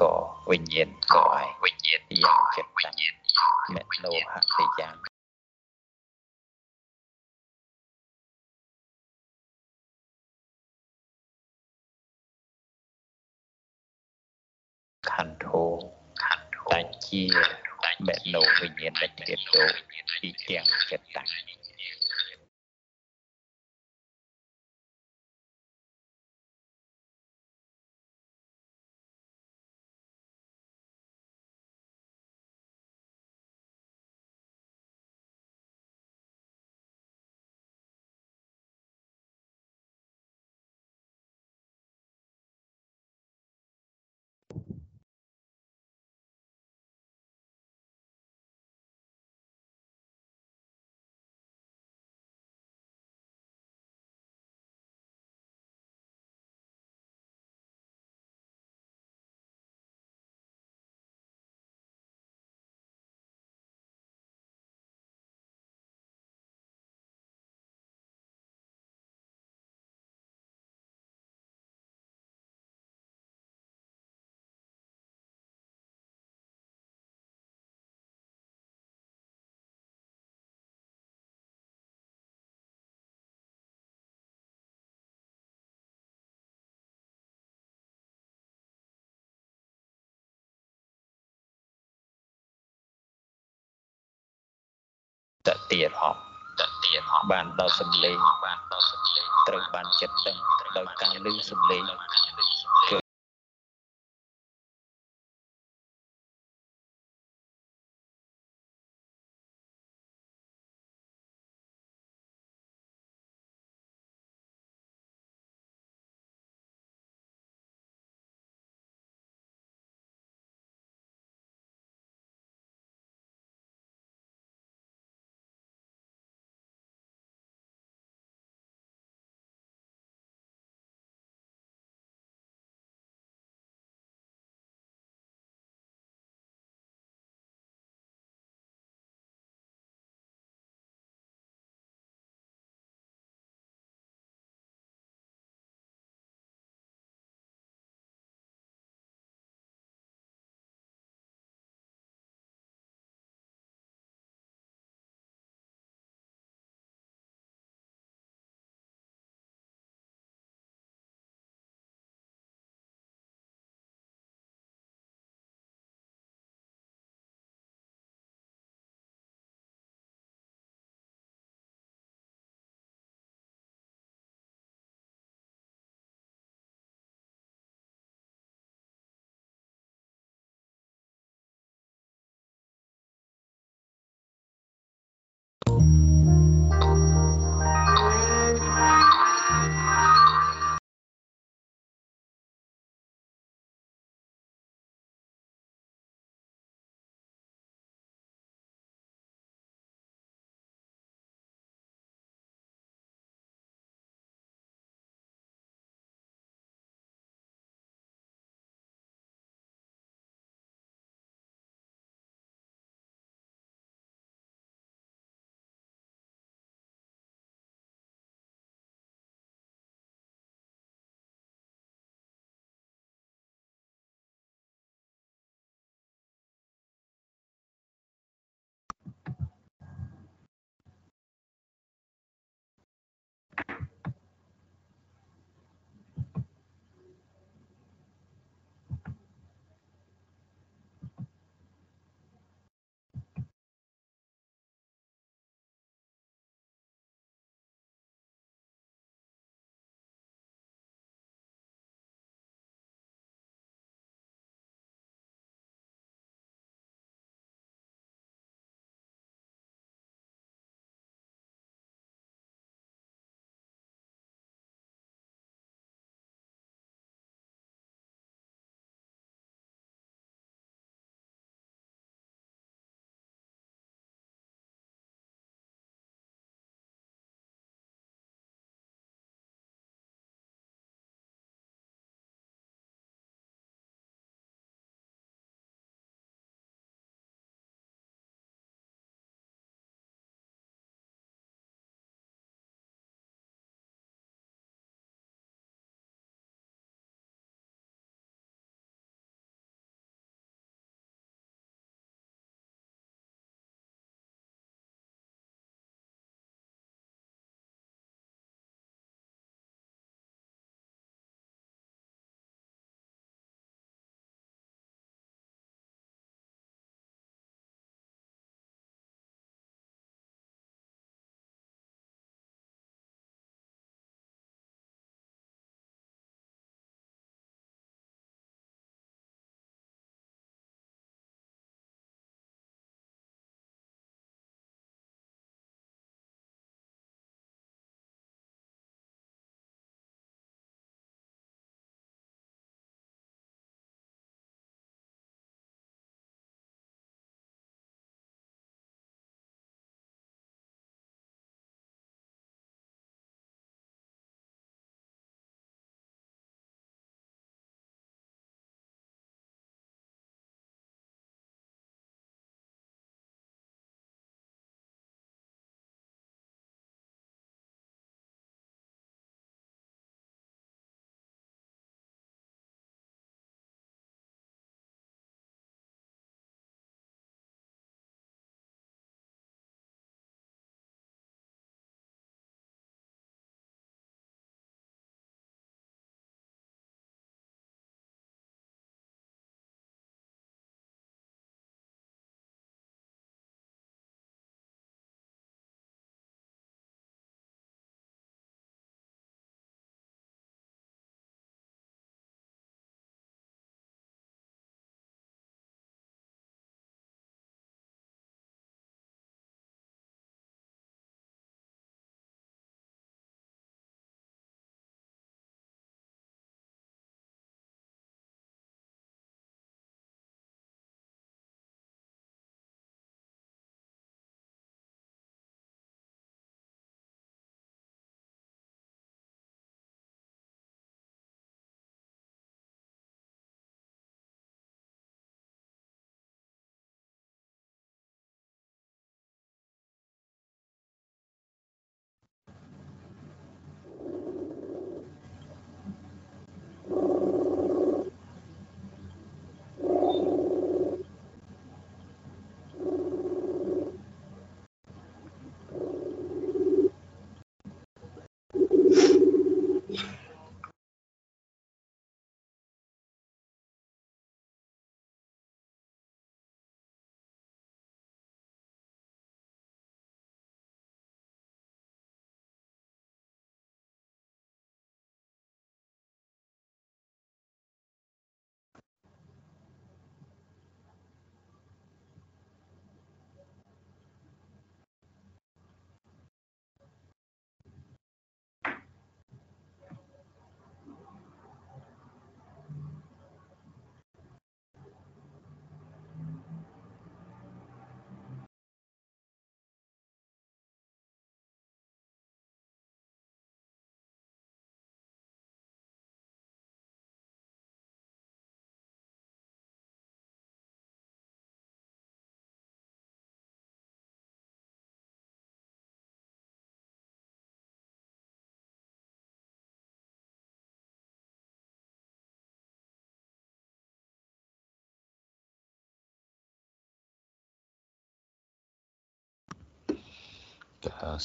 ក៏វិញ្ញាណក៏វិញ្ញាណយ៉ាងចិត្តតាំងមេលោហៈទីយ៉ាងខន្ធោខន្ធោតជាមេលោវិញ្ញាណដែលទៀតទៅទីទាំងចិត្តតាំង តតិរហមតតិរហមបានដល់សំលេងបានដល់សំលេងត្រូវបានចិត្តដឹងដោយការលឺសំលេង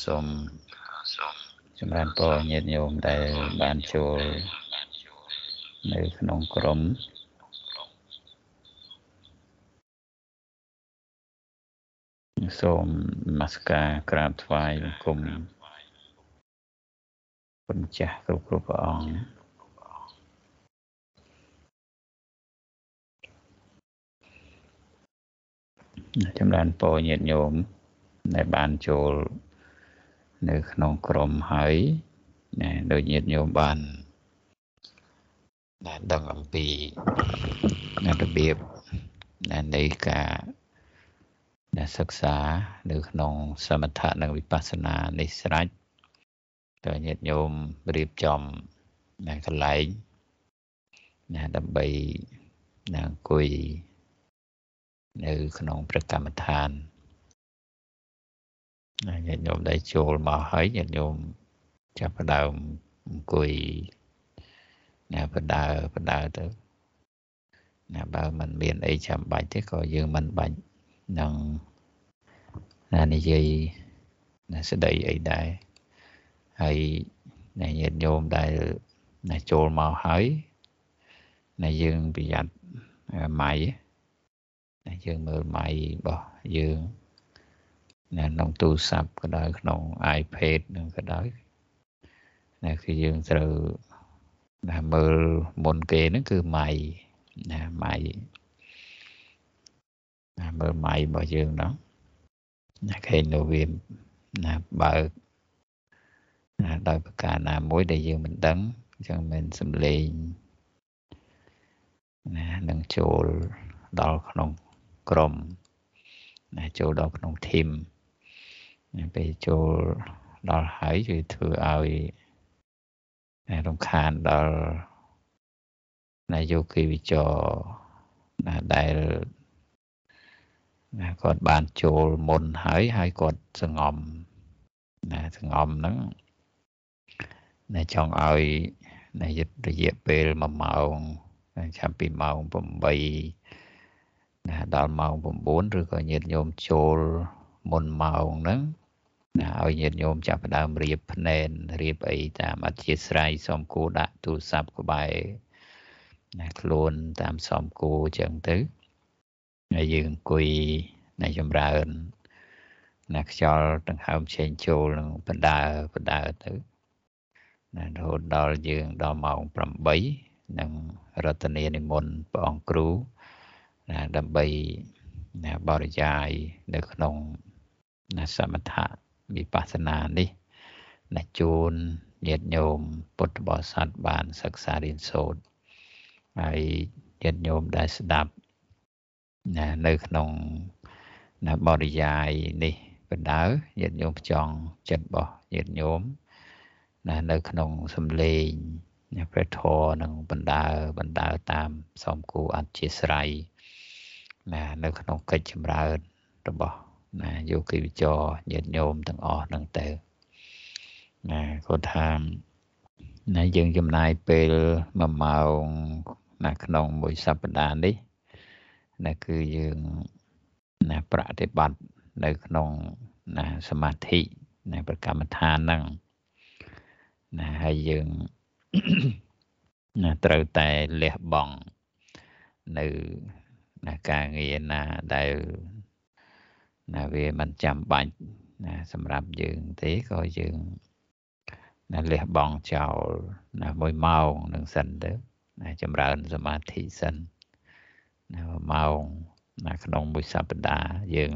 សូមចម្រើនពរញាតិញោមដែលបានចូលនៅក្នុងក្រុមសូមនមស្ការក្រាបថ្វាយបង្គំពុទ្ធចាស់គ្រប់គ្រប់ព្រះអង្គចម្រើនពរញាតិញោម ដែលបានចូលនៅក្នុងក្រុមហើយណាដូចញាតិញោមបានដែលដឹងអំពីរបៀបនៃការដែលសិក្សានៅក្នុងសមថៈនិងវិបស្សនានេះស្រេចក៏ញាតិញោមរៀបចំនៅកន្លែងណាដើម្បីណាអង្គុយនៅក្នុងព្រះកម្មដ្ឋាន ញាតិញោមដែលចូលមកហើយញាតិញោមចាប់ផ្ដើមអង្គុយណាបដើបដើទៅណាបើมันមានអីចាំបាច់ទេក៏យើងមិនបាច់នឹងណានិយាយណាស្ដីអីដែរហើយណាញាតិញោមដែលណាចូលមកហើយណាយើងប្រយ័ត្នម៉ៃណាយើងមើលម៉ៃរបស់យើង ណាក្នុងទូរស័ព្ទក៏ដោយក្នុង iPad នឹងក៏ដោយណាគឺយើងត្រូវណាមើលមុនគេហ្នឹងគឺម៉ៃណាម៉ៃណាមើលម៉ៃរបស់យើងហ្នឹងណាឃើញនៅវាណាបើកណាដោយប្រការណាមួយដែលយើងមិនដឹងអញ្ចឹងមិនសំលេងណានឹងចូលដល់ក្នុងក្រុមណាចូលដល់ក្នុងធីម ពេលចូលដល់ហើយគឺធ្វើឲ្យរំខានដល់នាយកគីវិចរណាដែលណាគាត់បានចូលមុនហើយហើយគាត់សងំណាសងំហ្នឹងណាចង់ឲ្យណាយរយៈពេល1ម៉ោងចាប់ពីម៉ោង8ណាដល់ម៉ោង9ឬក៏ញាតិញោមចូលមុនម៉ោងហ្នឹង ណាឲ្យញាតិញោមចាប់ផ្ដើមរៀបភ្នែនរៀបអីតាមអធិស្ស្រ័យសូមគូដាក់ទូរស័ព្ទក្បែរណាខ្លួនតាមសមគូអញ្ចឹងទៅហើយយើងអង្គុយនៅចម្រើនណាខ្យល់ដង្ហើមឆេងចូលនឹងបណ្ដើបណ្ដើទៅណារហូតដល់យើងដល់ម៉ោង8នឹងរតនានិមន្តព្រះអង្គគ្រូណាដើម្បីណាបរិយាយនៅក្នុងណាសមថៈ វិបស្សនានេះណាជូនញាតិញោមពុទ្ធបរិស័ទបានសិក្សារៀនសូត្រហើយញាតិញោមដែលស្ដាប់ណានៅក្នុងណាបរិយាយនេះបណ្ដើញាតិញោមចង់ចិត្តរបស់ញាតិញោមណានៅក្នុងសំឡេងណាព្រះធរនឹងបណ្ដើបណ្ដើតាមសំគូអធិស្រ័យណានៅក្នុងកិច្ចចម្រើនរបស់ ណាយោគីវិចរញាតិញោមទាំងអស់ហ្នឹងទៅណាគាត់ថាណាយើងចំណាយពេល1ម៉ោងណាក្នុងមួយសប្តាហ៍នេះណាគឺយើងណាប្រតិបត្តិនៅក្នុងណាសមាធិណាប្រកម្មដ្ឋានហ្នឹងណាហើយយើងណាត្រូវតែលះបង់នៅណាការងារណាដែល ណាវាមិនចាំបាច់ណាសម្រាប់យើងទេក៏យើងណាលះបង់ចោលណាមួយម៉ោងនឹងសិនទៅណាចម្រើនសមាធិសិនណាម៉ោងណាក្នុងមួយសប្តាហ៍យើង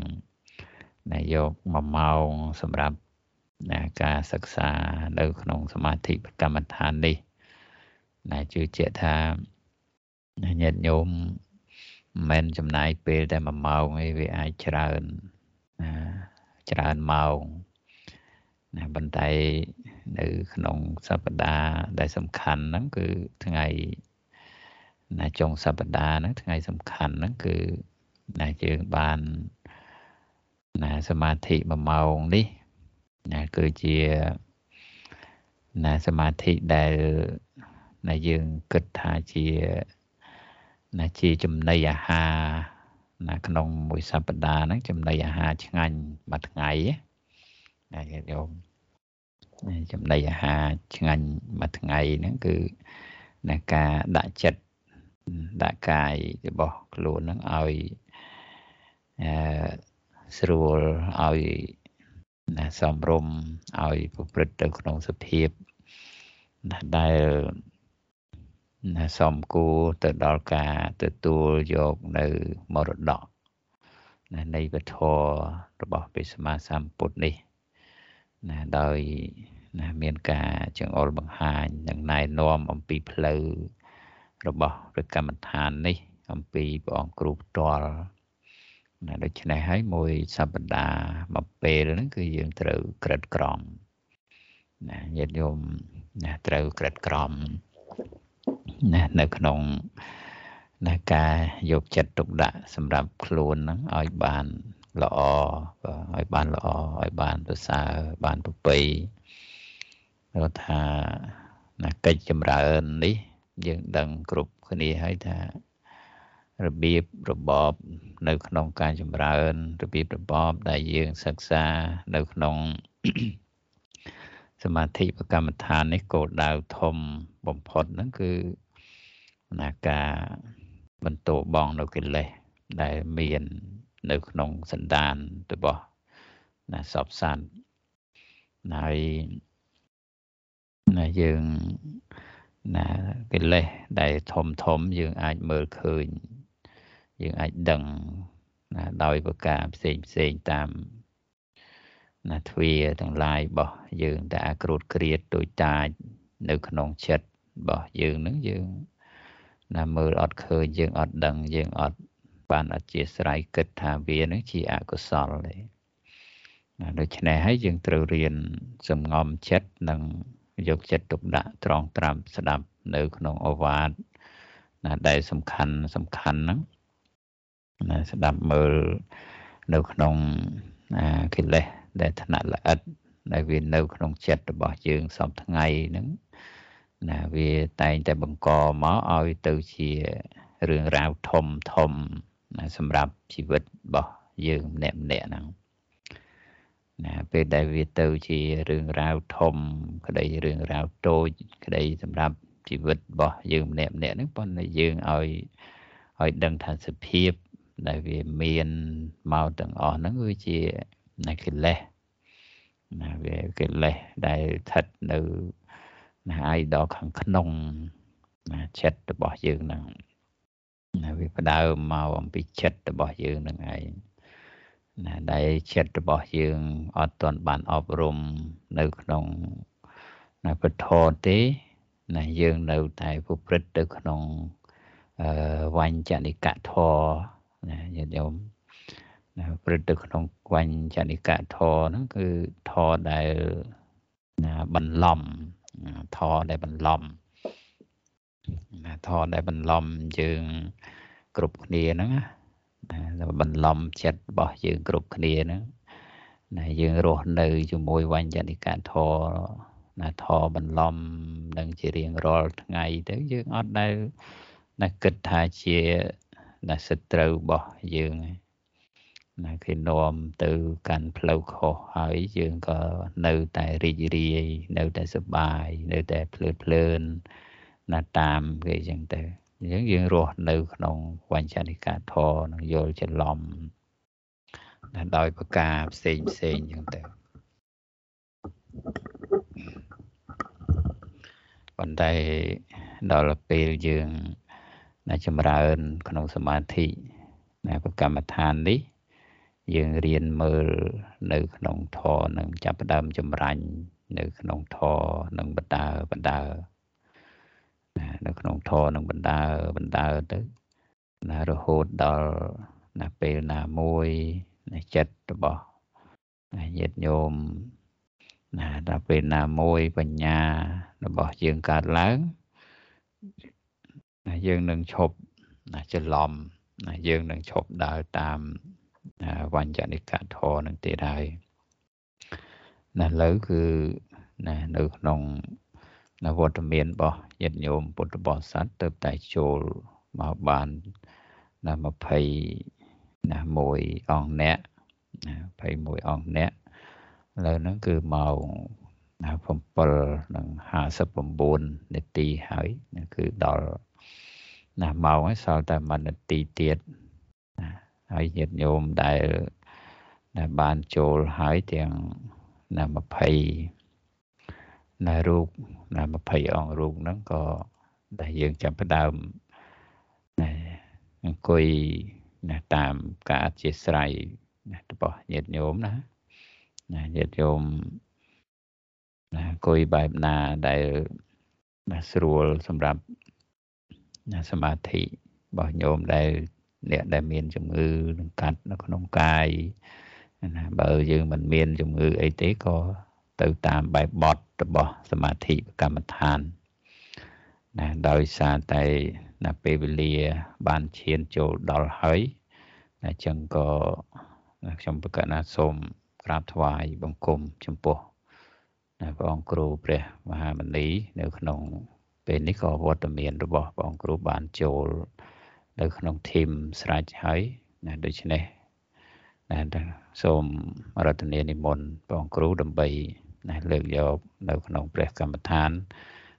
ណាយក1ម៉ោងសម្រាប់ណាការសិក្សានៅក្នុងសមាធិកម្មដ្ឋាននេះណាជឿជាក់ថាញាតិញោមមិនចំណាយពេលតែ1ម៉ោងឯងវាអាចច្រើនណា ច្រើនម៉ោងណាប៉ុន្តែនៅក្នុងសប្តាហ៍ដែលសំខាន់ហ្នឹងគឺថ្ងៃណាចុងសប្តាហ៍ហ្នឹងថ្ងៃសំខាន់ហ្នឹងគឺណាយើងបានណាសមាធិ1ម៉ោងនេះណាគឺជាណាសមាធិដែលណាយើងគិតថាជាណាជាចំណីអាហារ ណាក្នុងមួយសប្តាហ៍ហ្នឹងចំណីអាហារឆ្ងាញ់មួយថ្ងៃណាណាញាតិញោមចំណីអាហារឆ្ងាញ់មួយថ្ងៃហ្នឹងគឺណាការដាក់ចិត្តដាក់កាយរបស់ខ្លួនហ្នឹងឲ្យអឺស្រួលឲ្យណាសំរុំឲ្យប្រព្រឹត្តទៅក្នុងសភាពណាដែល ណាសំគួរទៅដល់ការទទួលយកនៅមរតកណានៃវធរបស់ព្រះសម្មាសម្ពុទ្ធនេះណាដោយណាមានការចង្អុលបង្ហាញនិងណែនាំអំពីផ្លូវរបស់ព្រះកម្មដ្ឋាននេះ អំពីព្រះអង្គគ្រូផ្ទាល់ណាដូច្នេះហើយមួយសប្តាហ៍មួយពេលហ្នឹងគឺយើងត្រូវក្រិតក្រមណាញាតិញោមណាត្រូវក្រិតក្រមណា នៅក្នុងណាការយកចិត្តទុកដាក់សម្រាប់ខ្លួនហ្នឹងឲ្យបានល្អឲ្យបានល្អឲ្យបានប្រសើរបានប្រពៃគាត់ថាណាកិច្ចចម្រើននេះ យើងដឹងគ្រប់គ្នាហើយថារបៀបរបបនៅក្នុងការចម្រើនរបៀបរបបដែលយើងសិក្សានៅក្នុងសមាធិប្រកម្មដ្ឋាននេះគោលដៅធំបំផុតហ្នឹងគឺ ណាការបន្តបងនៅកិលេសដែលមាននៅក្នុងសន្តានរបស់ណាសពសัตว์ហើយណាយើងណាកិលេសដែលធំធំយើងអាចមើលឃើញ យើងអាចដឹងណាដោយប្រការផ្សេងផ្សេងតាមណាទ្វាទាំងឡាយរបស់យើងដែលអាក្រូតក្រៀតដូចតាចនៅក្នុងចិត្តរបស់យើងនឹងយើង ណាមើលអត់ឃើញយើងអត់ដឹងយើងអត់បានអធិស្ឋានគិតថាវានឹងជាអកុសលទេណាដូច្នេះហើយយើងត្រូវរៀនសំងំចិត្តនិងយកចិត្តទុកដាក់ត្រង់ត្រាប់ស្ដាប់នៅក្នុងអវាទណាដែលសំខាន់សំខាន់ហ្នឹងណាស្ដាប់មើលនៅក្នុងកិលេសដែលថ្នាក់ល្អិតដែលវានៅក្នុងចិត្តរបស់យើងសពថ្ងៃហ្នឹង ណាវាតែងតែបង្កមកឲ្យទៅជារឿងរ៉ាវធំធំណាសម្រាប់ជីវិតរបស់យើងម្នាក់ម្នាក់ហ្នឹងណាពេលដែលវាទៅជារឿងរ៉ាវធំ ក្តីរឿងរ៉ាវតូច ក្តីសម្រាប់ជីវិតរបស់យើងម្នាក់ម្នាក់ហ្នឹងប៉ុន្តែយើងឲ្យឲ្យដឹងថាសភាពដែលវាមានមកទាំងអស់ហ្នឹងគឺជានៃកិលេសណាវាកិលេសដែលស្ថិតនៅ ណាឯដល់ខាងក្នុងណាចិត្តរបស់យើងហ្នឹងណាវាផ្ដើមមកអំពីចិត្តរបស់យើងនឹងឯងណាដែលចិត្តរបស់យើងអត់ទាន់បានអប់រំនៅក្នុងណាពធទេណាយើងនៅតែប្រព្រឹត្តទៅក្នុងអឺវញ្ចនិកធរណាញាតិញោមណាព្រឹត្តទៅក្នុងវញ្ចនិកធរហ្នឹងគឺធរដែលណាបន្លំ ធរដែលបន្លំណាធរដែលបន្លំយើងគ្រប់គ្នាហ្នឹងណាបន្លំចិត្តរបស់យើងគ្រប់គ្នាហ្នឹងណាយើងរស់នៅជាមួយវញ្ញនិកាធរណាធរបន្លំនឹងជារៀងរាល់ថ្ងៃទៅយើងអត់ដែលណាគិតថាជាណាសត្រូវរបស់យើង ណាគេនាំទៅកាន់ផ្លូវខុសហើយយើងក៏នៅតែរីករាយនៅតែសប្បាយនៅតែភ្លើតភ្លើនណាតាមគេអញ្ចឹងទៅអញ្ចឹងយើងរស់នៅក្នុងវញ្ចនិកាធរនឹងយល់ច្រឡំណាដោយប្រការផ្សេងផ្សេងអញ្ចឹងទៅប៉ុន្តែដល់ពេលយើងណាចម្រើន ក្នុងសមាធិណាប្រកម្មដ្ឋាននេះ យើងរៀនមើលនៅក្នុងធរនឹងចាប់ផ្ដើមចម្រាញ់នៅក្នុងធរនឹងបដាបដាណានៅក្នុងធរនឹងបណ្ដើបណ្ដើទៅណារហូតដល់ណាពេលណាមួយណាចិត្តរបស់ណាញាតិញោមណាដល់ពេលណាមួយបញ្ញារបស់យើងកើតឡើងណាយើងនឹងឈប់ណាច្រឡំណាយើងនឹងឈប់ដើរតាម វញ្ចនិកធរនឹងទៀតហើយណាលើគឺណានៅក្នុងនៅវត្តមានរបស់ញាតិញោមពុទ្ធបរិស័ទទៅតែចូលមកបានណា20ណាមួយអង្គអ្នកណា21អង្គអ្នកឥឡូវហ្នឹងគឺម៉ោង7:59នាទីហើយនេះគឺដល់ណាម៉ោងហើយសល់តែ1នាទីទៀតណា ហើយញាតិញោមដែលដែលបានចូលហើយទាំងណា20ណារូបណា20អង្គរូបហ្នឹងក៏ដែលយើងចាប់ផ្ដើមណាអង្គុយណាតាមការអធិស្ឋានរបស់ញាតិញោមណាណាញាតិញោមណាអង្គុយបែបណាដែលណាស្រួលសម្រាប់ណាសមាធិរបស់ញោមដែល អ្នកដែលមានជំងឺនឹងកាត់នៅក្នុងកាយណាបើយើងមិនមានជំងឺអីទេក៏ទៅតាមបែបបត់របស់សមាធិកម្មដ្ឋានណាដោយសារតែណាពេលវេលាបានឈានចូលដល់ហើយអញ្ចឹងក៏ខ្ញុំប្រកាសណាសូមក្រាបថ្វាយបង្គំចំពោះណាព្រះអង្គគ្រូព្រះមហាមនីនៅក្នុងពេលនេះក៏វត្តមានរបស់ព្រះអង្គគ្រូបានចូល នៅក្នុងធីមស្រេចហើយណាដូច្នេះណាសូមរតនានិមន្តព្រះអង្គគ្រូដើម្បីណាលើកយកនៅក្នុងព្រះកម្មដ្ឋាន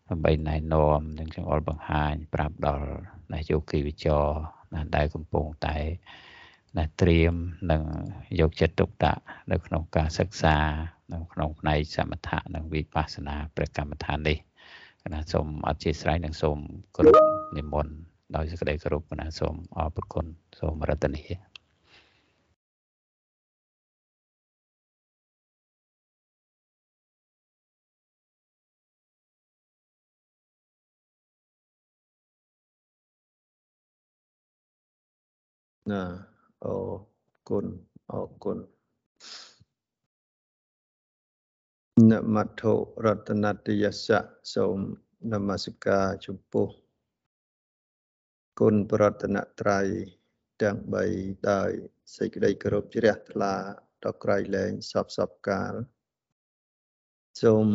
ដើម្បីណែនាំនិងចង្អុលបង្ហាញប្រាប់ដល់ណាយោគីវិចរណាដែលកំពុងតែណាត្រៀមនិងយកចិត្តទុកដាក់នៅក្នុងការសិក្សានៅក្នុងផ្នែកសមថៈនិងវិបស្សនាព្រះកម្មដ្ឋាននេះគណៈសូមអធិស្ឋាននិងសូមគោរពនិមន្ត ដោយសេចក្តីគោរពគណៈសូមអរគុណសូមរតនាណាអរគុណអរគុណនមត្ថុរតនតយសៈសូមនមស្ការចំពោះ គុណប្រតនត្រ័យទាំង3ដោយសេចក្តីគោរពជ្រះថ្លាដល់ក្រៃលែងសពសពកាលសូម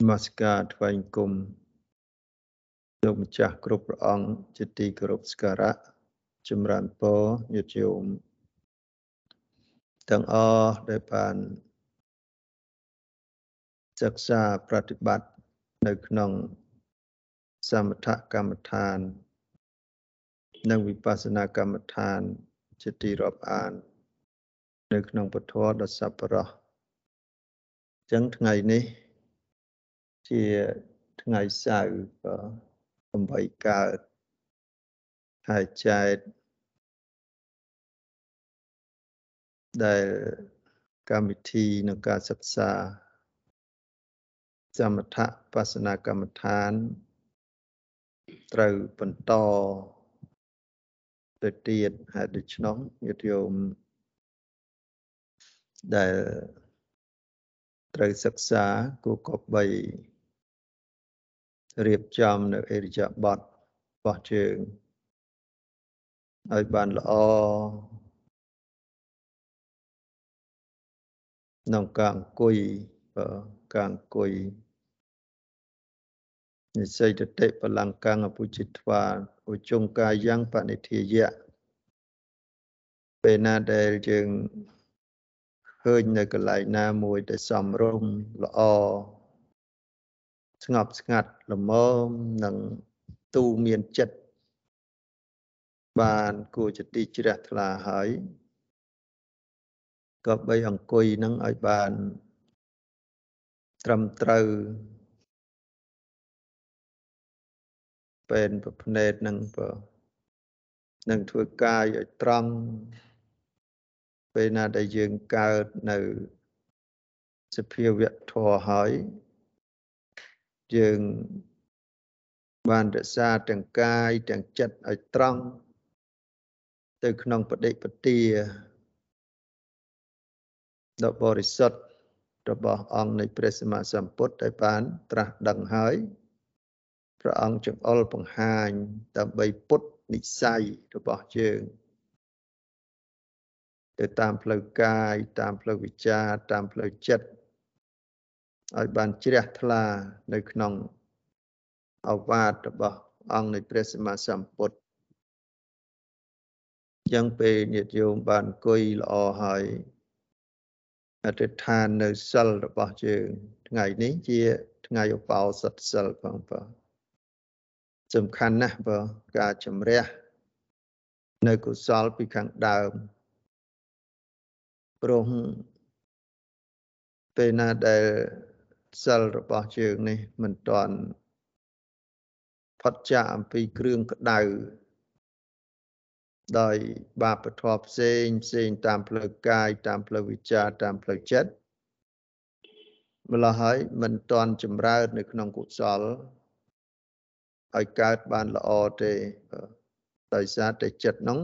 នមស្ការថ្វាយគុំលោកម្ចាស់គ្រប់ព្រះអង្គជាទីគោរពស្ការៈចម្រើនពរញាតិយោមទាំងអស់ដែលបានសិក្សាប្រតិបត្តិនៅក្នុងសមថកម្មដ្ឋាន និងវិបស្សនាកម្មដ្ឋាន ជាទីរាប់អាន នៅក្នុងពធដ៏សប្បុរសចឹងថ្ងៃនេះ ជាថ្ងៃសៅរ៍8កើតហើយចែកដែលកម្មវិធីក្នុងការសិក្សាសមថបស្សនាកម្មដ្ឋាន ត្រូវបន្ត ទៅទៀតហើយដូច្នោះញាតិយោមដែលត្រូវសិក្សាគួរគប្បីរៀបចំនៅអេរិយាបថរបស់ជើងឲ្យបានល្អក្នុងការអង្គុយការអង្គុយ និស័យតតិបលង្កាំងអពុជិត្វាឧជង្កាយ៉ាងបនិធាយៈពេលណាដែលយើងឃើញនៅកន្លែងណាមួយដែលសំរុំល្អស្ងប់ស្ងាត់ល្មមនិងទូមានចិត្តបានគួរជាទីជ្រះថ្លាហើយក៏បីអង្គុយនឹងឲ្យបានត្រឹមត្រូវ ពេលប្រភ្នែតនឹងបើនឹងធ្វើកាយឲ្យត្រង់ពេលណាដែលយើងកើតនៅសភាវៈធម៌ហើយយើងបានរក្សាទាំងកាយទាំងចិត្តឲ្យត្រង់ទៅក្នុងបដិបទាដ៏បរិសុទ្ធរបស់អង្គនៃព្រះសម្មាសម្ពុទ្ធដែលបានត្រាស់ដឹងហើយ ព្រះអង្គចង្អុលបង្ហាញដើម្បីពុទ្ធនិស័យរបស់យើងទៅតាមផ្លូវកាយតាមផ្លូវវិចារតាមផ្លូវចិត្តឲ្យបានជ្រះថ្លានៅក្នុងអវាទរបស់អង្គនៃព្រះសម្មាសម្ពុទ្ធចឹងពេលញាតិយោមបានអង្គុយល្អហើយអធិដ្ឋាននៅសិលរបស់យើង ថ្ងៃនេះជាថ្ងៃឧបោសថសិលបងប្អូន សំខាន់ណាស់បើការជំរះនៅកុសលពីខាងដើមព្រោះពេលណាដែលសិលរបស់ជើងនេះមិនទាន់ផុតចាកអំពីគ្រឿងក្តៅដោយបាបធម៌ផ្សេងផ្សេងតាមផ្លូវកាយតាមផ្លូវវិចារតាមផ្លូវចិត្តម្ល៉េះហើយមិនទាន់ចម្រើននៅក្នុងកុសល ឲ្យកើតបានល្អទេដោយសារតែចិត្តនោះ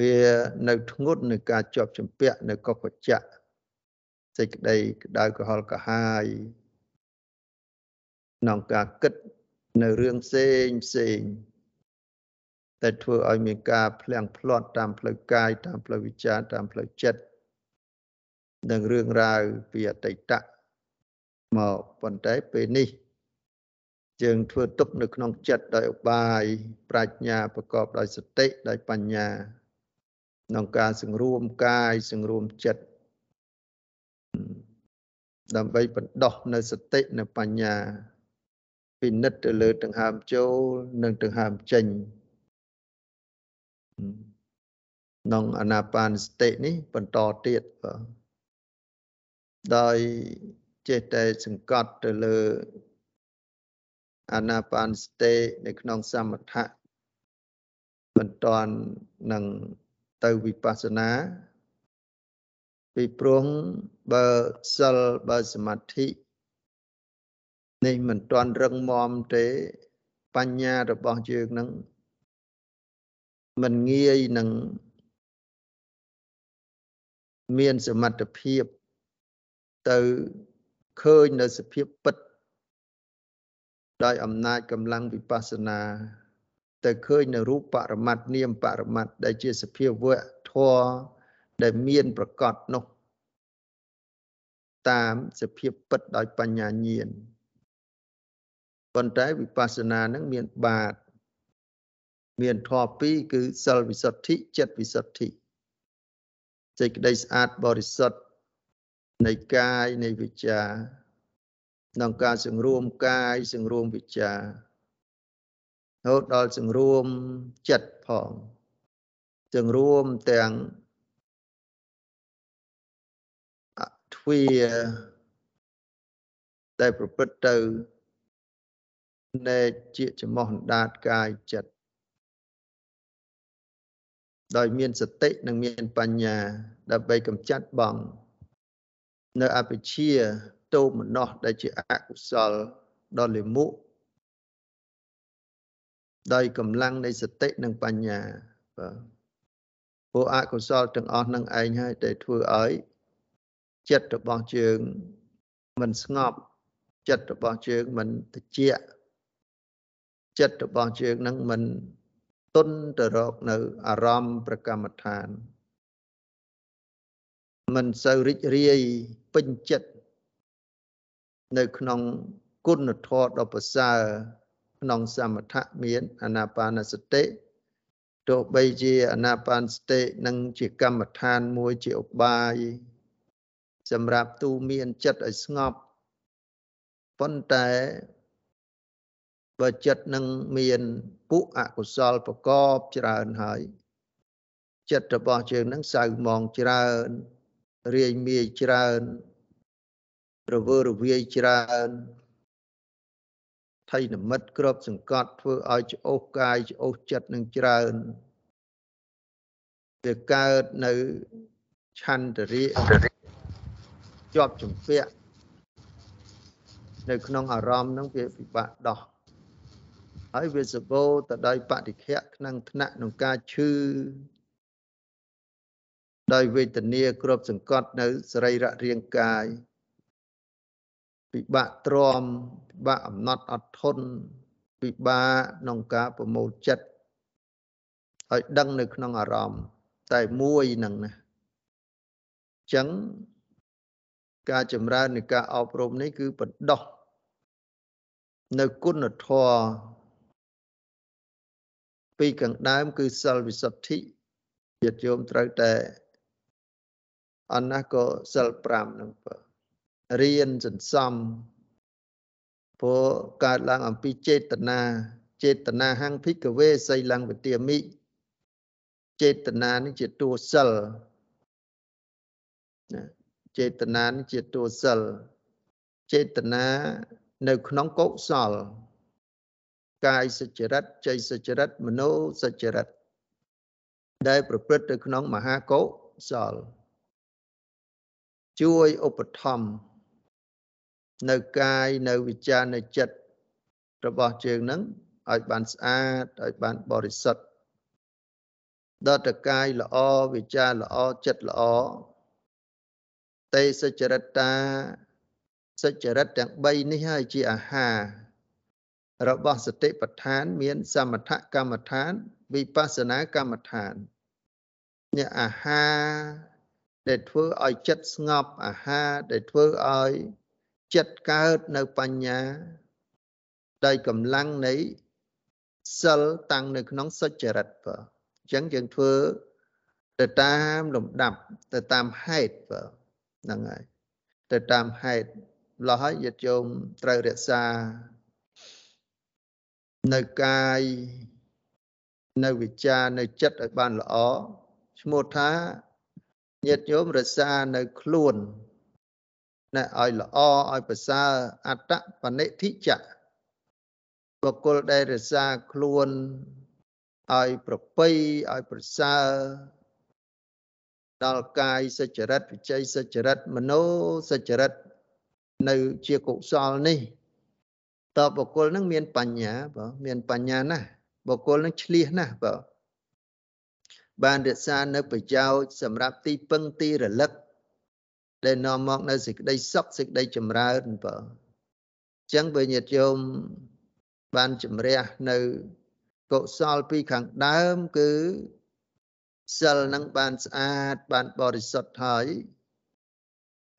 វានៅធ្ងន់នឹងការជាប់ជំពាក់នៅកុបច្ចៈសេចក្តីក្តៅក្រហល់កាហាយក្នុងការគិតនៅរឿងផ្សេងផ្សេងតែធ្វើឲ្យមានការភ្លៀងភ្លាត់តាមផ្លូវកាយតាមផ្លូវវិចារតាមផ្លូវចិត្តនិងរឿងរ៉ាវពីអតីតមកប៉ុន្តែពេលនេះ យើងធ្វើទុកនៅក្នុងចិត្តដោយឧបាយប្រាជ្ញាប្រកបដោយសតិដោយបញ្ញាក្នុងការសង្រួមកាយសង្រួមចិត្តដើម្បីបណ្ដោះនៅសតិនៅបញ្ញាពិនិត្យទៅលើដង្ហើមចូលនិងដង្ហើមចេញក្នុងអាណាបានសតិនេះបន្តទៀតបាទដោយចេះតែសង្កត់ទៅលើ អាណាបានសតិនៅក្នុងសមថៈមិនតាន់នឹងទៅវិបស្សនា ពីព្រោះបើសិលបើសមាធិនេះមិនតាន់រឹងមាំទេ បញ្ញារបស់យើងនឹងមិនងាយនឹងមានសមត្ថភាពទៅឃើញនៅសភាពពិត ដោយអំណាចកម្លាំងវិបស្សនាទៅឃើញនៅរូបបរមត្តនាមបរមត្តដែលជាសភាវៈធម៌ដែលមានប្រកបនោះតាមសភាពពិតដោយបញ្ញាញាណប៉ុន្តែវិបស្សនានឹងមានបាតមានធម៌ពីរគឺសិលវិសុទ្ធិចិត្តវិសុទ្ធិសេចក្តីស្អាតបរិសុទ្ធនៃកាយនៃវិជ្ជា ក្នុងការសង្រួមកាយសង្រួមវិជ្ជារហូតដល់សង្រួមចិត្តផងសង្រួមទាំងទ្វាដែលប្រព្រឹត្តទៅនៃជាចំោះអណ្ដាតកាយចិត្តដោយមានសតិនិងមានបញ្ញា ដើម្បីកម្ចាត់បង នៅអវិជ្ជា ទោមនស្សដែលជាអកុសលដល់លិមុដោយកម្លាំងនៃសតិនិងបញ្ញាបាទព្រោះអកុសលទាំងអស់នឹងឯងហើយដែលធ្វើឲ្យចិត្តរបស់យើងមិនស្ងប់ចិត្តរបស់យើងមិនត្រជាក់ចិត្តរបស់យើងនឹងមិនទុនទៅរកនៅអារម្មណ៍ប្រកម្មដ្ឋានមិនសូវរីករាយពេញចិត្ត នៅក្នុងគុណធម៌ដ៏ប្រសើរក្នុងសមថៈមានអានាបាណសតិទោះបីជាអានាបានសតិនឹងជាកម្មដ្ឋានមួយជាឧបាយសម្រាប់ទូមានចិត្តឲ្យស្ងប់ប៉ុន្តែបើចិត្តនឹងមានពុអកុសលប្រកបច្រើនហើយចិត្តរបស់យើងនឹងសៅមងច្រើនរាយមាយច្រើន រវើរវាយច្រើនថៃនិមិត្តក្របសង្កត់ធ្វើឲ្យច្អូសកាយច្អូសចិត្តនឹងច្រើនវាកើតនៅឆន្ទរិជាប់ជំពាក់នៅក្នុងអារម្មណ៍នឹងវាពិបាកដោះហើយវាសបោទៅដោយបតិខៈក្នុងថ្នាក់ក្នុងការឈឺដោយវេទនាគ្របសង្កត់នៅសរីរៈរាងកាយ ពិបាកទ្រាំពិបាកអំណត់អត់ធន់ពិបាកក្នុងការប្រមូលចិត្តឲ្យដឹងនៅក្នុងអារម្មណ៍តែមួយនឹងណាអញ្ចឹងការចម្រើននៃការអប់រំនេះគឺបណ្ដោះនៅគុណធម៌ពីខាងដើមគឺសិលវិសុទ្ធិញាតិយោមត្រូវតែអនណាក៏សិល5ហ្នឹងបើ រៀនសន្សំព្រោះកើតឡើងអំពីចេតនាចេតនាហੰភិកវេសីលੰវិទាមិចេតនានេះជាតួសិលណាចេតនានេះជាតួសិលចេតនានៅក្នុងកុសល កាយសុចរិតចៃសុចរិតមโนសុចរិតដែលប្រព្រឹត្តទៅក្នុងមហាកុសល ជួយឧបត្ថម្ភ នៅកាយនៅវិចារនៅចិត្តរបស់ជើងនឹងឲ្យបានស្អាតឲ្យបានបរិសុទ្ធដល់តកាយល្អវិចារល្អចិត្តល្អទេសចរិតាសច្ចរិតទាំង3នេះហើយជាអាហាររបស់សតិប្បដ្ឋាន មាន សមថកម្មដ្ឋាន វិបស្សនាកម្មដ្ឋាននេះអាហារដែលធ្វើឲ្យចិត្តស្ងប់អាហារដែលធ្វើឲ្យ ចិត្តកើតនៅបញ្ញាដោយកម្លាំងនៃសិលតាំងនៅក្នុងសុចរិតបើអញ្ចឹងយើងធ្វើទៅតាមលំដាប់ទៅតាមហេតុបើហ្នឹងហើយទៅតាមហេតុម្ល៉េះហើយញាតិញោមត្រូវរក្សានៅកាយនៅវិចារនៅចិត្តឲ្យបានល្អឈ្មោះថាញាតិញោមរក្សានៅខ្លួន ណែឲ្យល្អឲ្យប្រសើរអត្តបនិធិចៈបុគ្គលដែលរក្សាខ្លួនឲ្យប្រពៃឲ្យប្រសើរដល់កាយសច្ចរិតវិជ័យសច្ចរិតមโนសច្ចរិតនៅជាកុសលនេះតើបុគ្គលនឹងមានបញ្ញាបើមានបញ្ញាណាស់បុគ្គលនឹងឆ្លៀសណាស់បើបានរក្សានៅប្រយោជន៍សម្រាប់ទីពឹងទីរលឹក ដែលនាំមកនៅសេចក្តីសុខសេចក្តីចម្រើនបើអញ្ចឹងបើញាតិញោមបានជំរះនៅកុសលពីខាងដើមគឺសិលនឹងបានស្អាតបានបរិសុទ្ធហើយ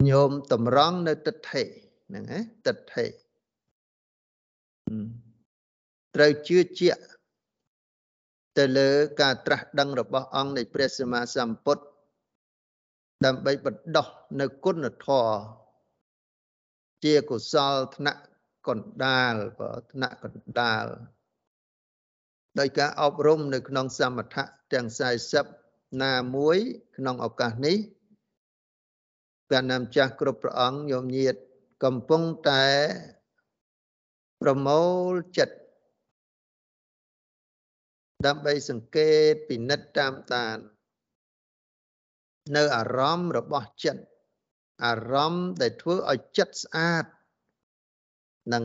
ញោមតម្រង់នៅទិដ្ឋិហ្នឹងណាទិដ្ឋិត្រូវជឿជាក់ទៅលើការត្រាស់ដឹងរបស់អង្គនៃព្រះសម្មាសម្ពុទ្ធដើម្បីបណ្ដោះ នៅគុណធម៌ជាកុសលថ្នាក់កណ្ដាលបើថ្នាក់កណ្ដាលដោយការអប់រំនៅក្នុងសមថៈទាំង40ណាមួយក្នុងឱកាសនេះព្រះនាមចាស់គ្រប់ព្រះអង្គញោមញាតកំពុងតែប្រមូលចិត្តដើម្បីសង្កេតពិនិត្យតាមតាន នៅអារម្មណ៍របស់ចិត្ត អារម្មណ៍ដែលធ្វើឲ្យចិត្តស្អាតហ្នឹង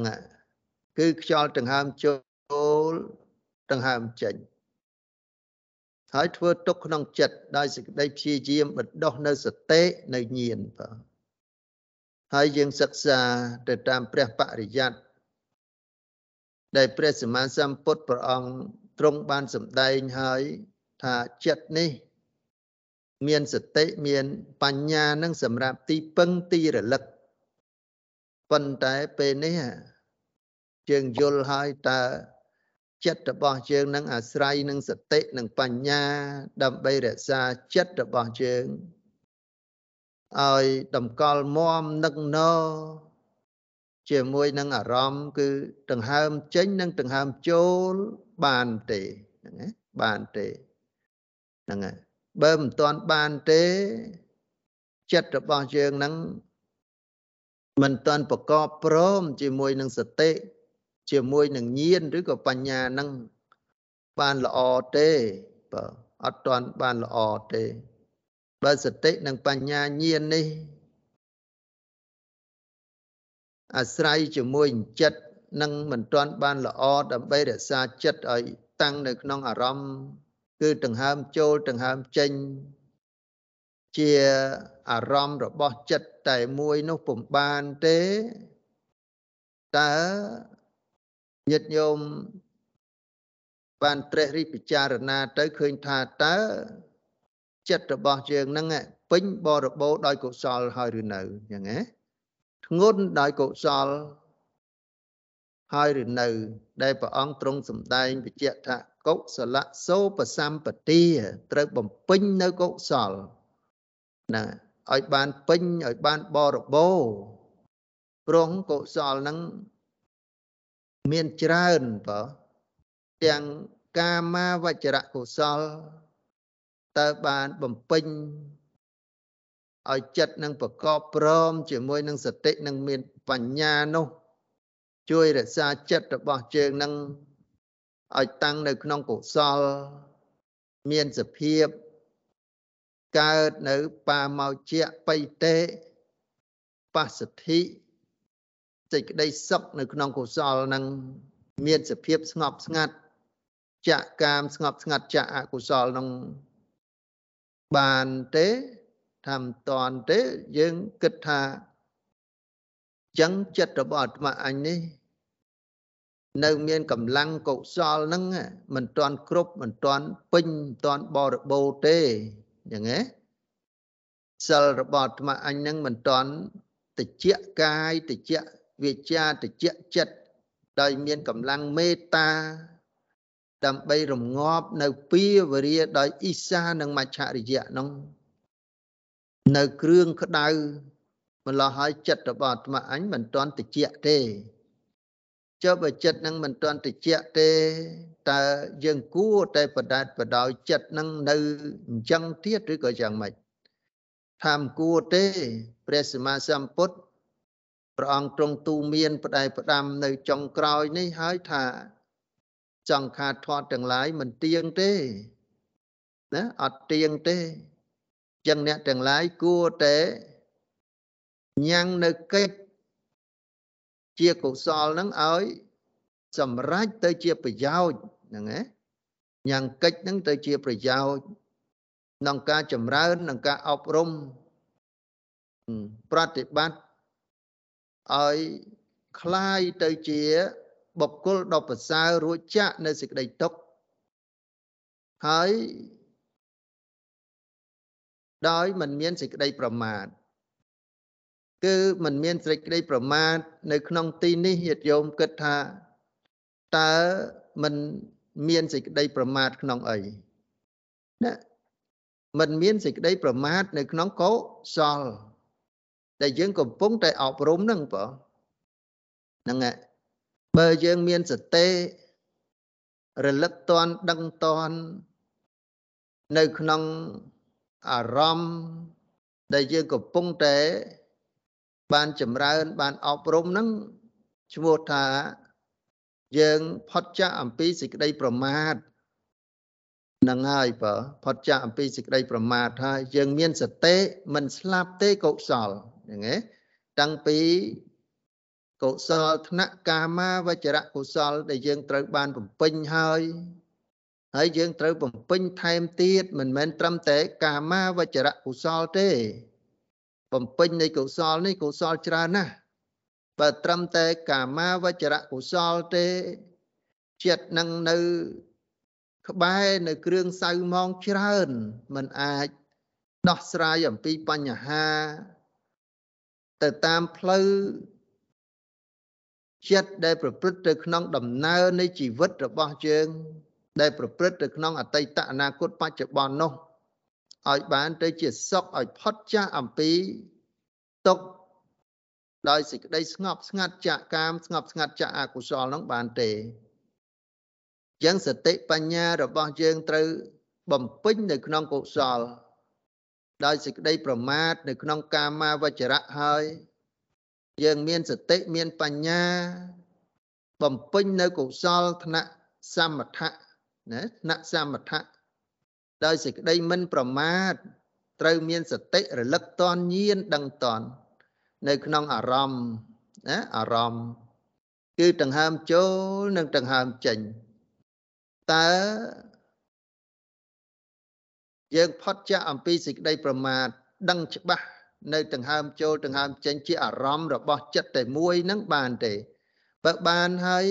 គឺខ្យល់ដង្ហើមចូលដង្ហើមចេញហើយធ្វើទុកក្នុងចិត្តដោយសេចក្តីព្យាយាមបណ្ដោះនៅសតិនៅញាណបាទហើយយើងសិក្សាទៅតាមព្រះបរិយ័តដែលព្រះសម្មាសម្ពុទ្ធព្រះអង្គទ្រង់បានសម្ដែងហើយថាចិត្តនេះ មានសតិមានបញ្ញានឹងសម្រាប់ទីពឹងទីរលឹកប៉ុន្តែពេលនេះយើងយល់ហើយតើចិត្តរបស់យើងនឹងអាស្រ័យនឹងសតិនិងបញ្ញា ដើម្បីរក្សាចិត្តរបស់យើងឲ្យតម្កល់មមនឹកណជាមួយនឹងអារម្មណ៍គឺដង្ហើមចេញនិងដង្ហើមចូលបានទេហ្នឹងណាបានទេហ្នឹងហើយ បើមិនទាន់បានទេ ចិត្តរបស់យើងហ្នឹងមិនទាន់ប្រកបព្រមជាមួយនឹងសតិជាមួយនឹងញាណឬក៏បញ្ញានឹងបានល្អទេបើអត់ទាន់បានល្អទេ បើសតិនិងបញ្ញាញាណនេះ អាស្រ័យជាមួយចិត្តនឹងមិនទាន់បានល្អដើម្បីរក្សាចិត្តឲ្យតាំងនៅក្នុងអារម្មណ៍ គឺដង្ហើមចូលដង្ហើមចេញ ជាអារម្មណ៍របស់ចិត្តតែមួយនោះពុំបានទេតើញាតិញោមបានត្រេះរិះពិចារណាទៅឃើញថាតើចិត្តរបស់យើងហ្នឹងពេញបរិបូរដោយកុសលហើយឬនៅយ៉ាងណាធ្ងន់ដោយកុសលហើយឬនៅ ដែលព្រះអង្គទ្រង់សម្ដែងបញ្ជាក់ថា កុសលសោបសម្បទាត្រូវបំពេញនៅកុសលណាឲ្យបានពេញឲ្យបានបរិបូរណ៍ព្រោះកុសលហ្នឹងមានច្រើនបើទាំងកាមាវចរៈកុសលតើបានបំពេញឲ្យចិត្តនឹងប្រកបព្រម ជាមួយនឹងសតិនឹងមានបញ្ញានោះ ជួយរក្សាចិត្តរបស់ជើងនឹង ឲ្យតាំងនៅក្នុងកុសល មានសភាពកើតនៅបាមោជៈបៃតេបស្សទ្ធិសេចក្តីសុខនៅក្នុងកុសលនឹងមានសភាពស្ងប់ស្ងាត់ចៈកាមស្ងប់ស្ងាត់ចៈអកុសលនឹងបានទេថាមិនតាន់ទេយើងគិតថាចឹងចិត្តរបស់អាត្មាអញនេះ នៅមានកម្លាំងកុសលហ្នឹងមិនតាន់គ្រប់មិនតាន់ពេញមិនតាន់បរិបូរណ៍ទេយ៉ាងណាសិលរបស់អាត្មាអញហ្នឹងមិនតាន់តិចកាយតិចវាចាតិចចិត្តដោយមានកម្លាំងមេត្តា ដើម្បីរងាប់នៅពីវរិយដោយអ៊ីសានិងមច្ឆរិយៈនោះនៅគ្រឿងក្តៅម្លោះហើយចិត្តរបស់អាត្មាអញមិនទាន់តិចទេ ចុះបើចិត្តនឹងមិនទាន់តិចទេតើយើងគួរតែបដាច់បដោយចិត្តនឹងនៅអញ្ចឹងទៀតឬក៏យ៉ាងម៉េចថាមិនគួរទេព្រះសម្មាសម្ពុទ្ធព្រះអង្គទ្រង់ទូមានផ្ដែផ្ដាំនៅចុងក្រោយនេះហើយថាចង្ខាធាត់ទាំងឡាយមិនទៀងទេណាអត់ទៀងទេចឹងអ្នកទាំងឡាយគួរតែញ៉ាំងនៅកិច្ច ជាកុសលនឹងឲ្យសម្រេចទៅជាប្រយោជន៍ហ្នឹងណាញ៉ាំងកិច្ចនឹងទៅជាប្រយោជន៍ក្នុងការចម្រើននិងការអប់រំប្រតិបត្តិឲ្យคล้ายទៅជាបុគ្គលដ៏ប្រសើររួចចាក់នៅសេចក្តីទុក្ខហើយដោយមិនមានសេចក្តីប្រមាទ គឺមិនមានសេចក្តីប្រមាទនៅក្នុងទីនេះញាតិយោមគិតថាតើមិនមានសេចក្តីប្រមាទក្នុងអីណាមិនមានសេចក្តីប្រមាទនៅក្នុងកុសលដែលយើងកំពុងតែអប់រំហ្នឹងបងហ្នឹងហើយបើយើងមានសតិរលឹកតន់ដឹងតន់នៅក្នុងអារម្មណ៍ដែលយើងកំពុងតែ បានចម្រើន បានអប់រំហ្នឹងឈ្មោះថាយើងផុតចាកអំពីសេចក្តីប្រមាទនឹងហើយបើផុតចាកអំពីសេចក្តីប្រមាទហើយយើងមានសតិមិនស្លាប់ទេកុសលហ្នឹងឯងតាំងពីកុសលធ្នាក់កាមាវចរៈកុសល ដែលយើងត្រូវបានបំពេញហើយហើយយើងត្រូវបំពេញថែមទៀតមិនមែនត្រឹមតែកាមាវចរៈកុសលទេ បំពេញនៃកុសលនេះកុសលច្រើនណាស់បើត្រឹមតែកាមាវចរៈកុសលទេចិត្តនឹងនៅក្បែរនៅគ្រឿងសៅម៉ងច្រើនมันអាចដោះស្រាយអំពីបញ្ហា ទៅតាមផ្លូវចិត្តដែលប្រព្រឹត្តទៅក្នុងដំណើរនៃជីវិតរបស់យើង ដែលប្រព្រឹត្តទៅក្នុងអតីតអនាគតបច្ចុប្បន្ននោះ ឲ្យបានទៅជាសុខឲ្យផុតចាស់អំពីទុក្ខដោយសេចក្តីស្ងប់ស្ងាត់ចាក់កាមស្ងប់ស្ងាត់ចាក់អកុសលនោះបានទេយ៉ាងសតិបញ្ញារបស់យើងត្រូវបំពេញនៅក្នុងកុសល ដោយសេចក្តីប្រមាទនៅក្នុងកាមាវចរៈហើយយើងមានសតិមានបញ្ញា បំពេញនៅកុសលថ្នាក់សមថៈណាថ្នាក់សមថៈ ដោយសេចក្តីមិនប្រមាទត្រូវមានសតិរលឹកតនញៀនដឹងតននៅក្នុងអារម្មណ៍ណាអារម្មណ៍គឺដង្ហើមចូលនិងដង្ហើមចេញតើយើងផុតចាកអំពីសេចក្តីប្រមាទដឹងច្បាស់នៅដង្ហើមចូលដង្ហើមចេញជាអារម្មណ៍របស់ចិត្តតែមួយនឹងបានទេបើបានហើយ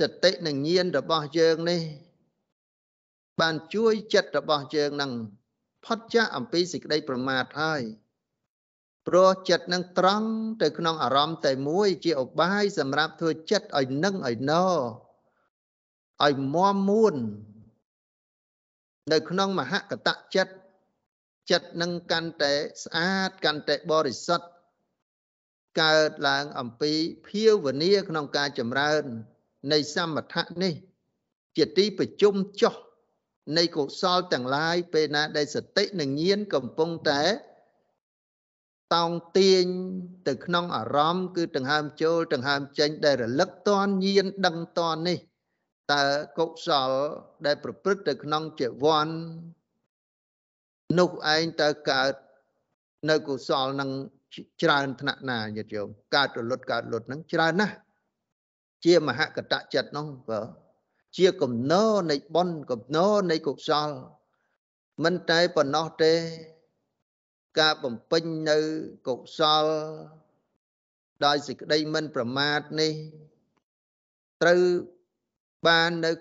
សតិនិងញាណរបស់យើងនេះ បានជួយចិត្តរបស់យើងនឹងផុតចាកអំពីសេចក្តីប្រមាទហើយព្រោះចិត្តនឹងត្រង់ទៅក្នុងអារម្មណ៍តែមួយជាឧបាយសម្រាប់ធ្វើចិត្តឲ្យនឹងឲ្យណឲ្យមមមួននៅក្នុងមហកតចិត្តចិត្តនឹងកាន់តែស្អាតកាន់តែបរិសុទ្ធកើតឡើងអំពីភាវនាក្នុងការចម្រើន នៃសមថៈនេះ ជាទីប្រជុំចុះ នៃកុសលទាំងឡាយពេលណាដែលសតិនិងញាណកំពុងតែតោងទាញទៅក្នុងអារម្មណ៍គឺដង្ហើមចូលដង្ហើមចេញដែលរលឹកតនញាណដឹងតននេះតើកុសលដែលប្រព្រឹត្តទៅក្នុងជីវ័ននោះឯងតើកើតនៅកុសលនឹងច្រើនថ្នាក់ណាញាតិយោមកើតរលត់កើតលត់ហ្នឹងច្រើនណាស់ជាមហកតចិត្តនោះបើ ជាកំណរនៃបុណ្យកំណរនៃកុសលមិនតែប៉ុណ្ណោះទេ ការបំពេញនៅកុសល ដោយសេចក្តីមិនប្រមាទនេះ ត្រូវបាននៅ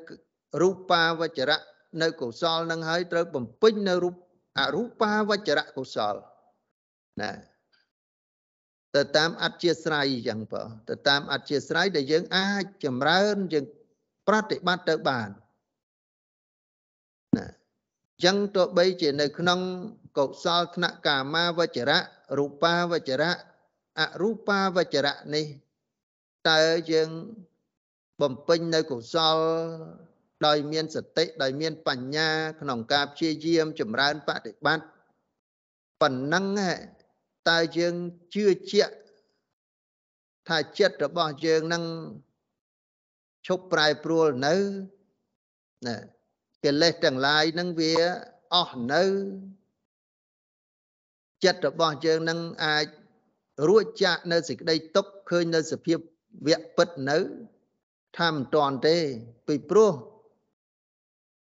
រូបាវចរៈនៅកុសលនឹងហើយត្រូវបំពេញនៅរូបអរូបាវចរៈកុសលណាទៅតាមអធិស្រ័យអញ្ចឹងបើទៅតាមអធិស្រ័យដែលយើងអាចចម្រើនយើង ប្រតិបត្តិទៅបានណាអញ្ចឹងទោះបីជានៅក្នុងកុសលថ្នាក់កាមាវចរៈរូបាវចរៈអរូបាវចរៈនេះតើយើងបំពេញនៅកុសល ដោយមានសតិដោយមានបញ្ញា ក្នុងការព្យាយាមចម្រើនបដិបត្តិប៉ុណ្ណឹងតើយើងជឿជាក់ថាចិត្តរបស់យើងនឹង ឈប់ប្រែប្រួលនៅណាកិលេសទាំងឡាយនឹងវាអស់នៅចិត្តរបស់យើងនឹងអាចរួចចាកនៅសេចក្តីទុក្ខឃើញនៅសភាពវៈពិតនៅថាមិនតាន់ទេពីព្រោះ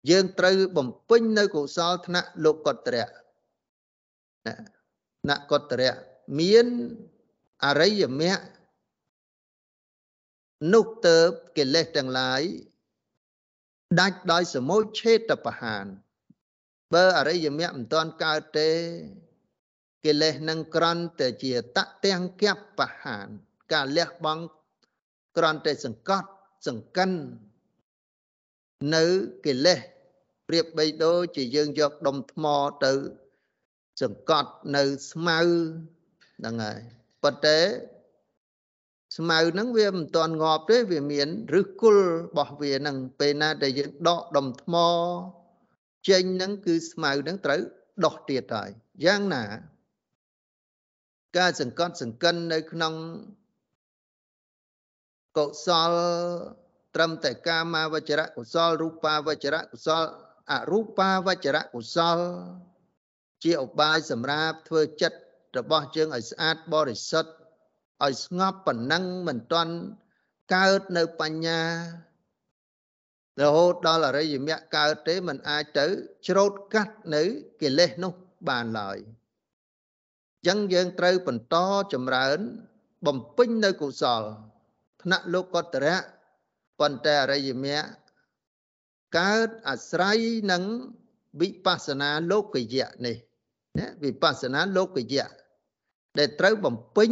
យើងត្រូវបំពេញនៅកុសលថ្នាក់លោកុត្តរៈណកុត្តរៈមានអរិយមគ្គ នោះទៅកិលេសទាំងឡាយដាច់ដោយសមុឆេតបហាន បើអរិយមគ្គមិនទាន់កើតទេកិលេសនឹងក្រន់តែជាតទាំងគបបហាន ការលះបង់ក្រន់តែសង្កត់សង្កិននៅកិលេសប្រៀបបីដូចជាយើងយកដុំថ្មទៅសង្កត់នៅស្មៅហ្នឹងហើយប៉ុន្តែ ស្មៅហ្នឹងវាមិនទាន់ងាប់ទេវាមានឫសគល់របស់វាហ្នឹងពេលណាដែលយើងដកដុំថ្មចេញហ្នឹងគឺស្មៅហ្នឹងត្រូវដោះទៀតហើយយ៉ាងណា ការសង្កត់សង្កិននៅក្នុងកុសលត្រឹមតែកាមាវចរៈកុសលរូបាវចរៈកុសលអរូបាវចរៈកុសល ជាឧបាយសម្រាប់ធ្វើចិត្តរបស់យើងឲ្យស្អាតបរិសុទ្ធ ឲ្យស្ងប់ប៉ុណ្ណឹងមិនទាន់កើតនៅបញ្ញារហូតដល់អរិយមគ្គកើតទេมันអាចទៅច្រូតកាត់នៅកិលេសនោះបានឡើយអញ្ចឹងយើងត្រូវបន្តចម្រើន បំពេញនៅកុសលថ្នាក់លោកតរៈប៉ុន្តែអរិយមគ្គកើតអាស្រ័យនឹងវិបស្សនាលោកយៈនេះណាវិបស្សនាលោកយៈដែលត្រូវបំពេញ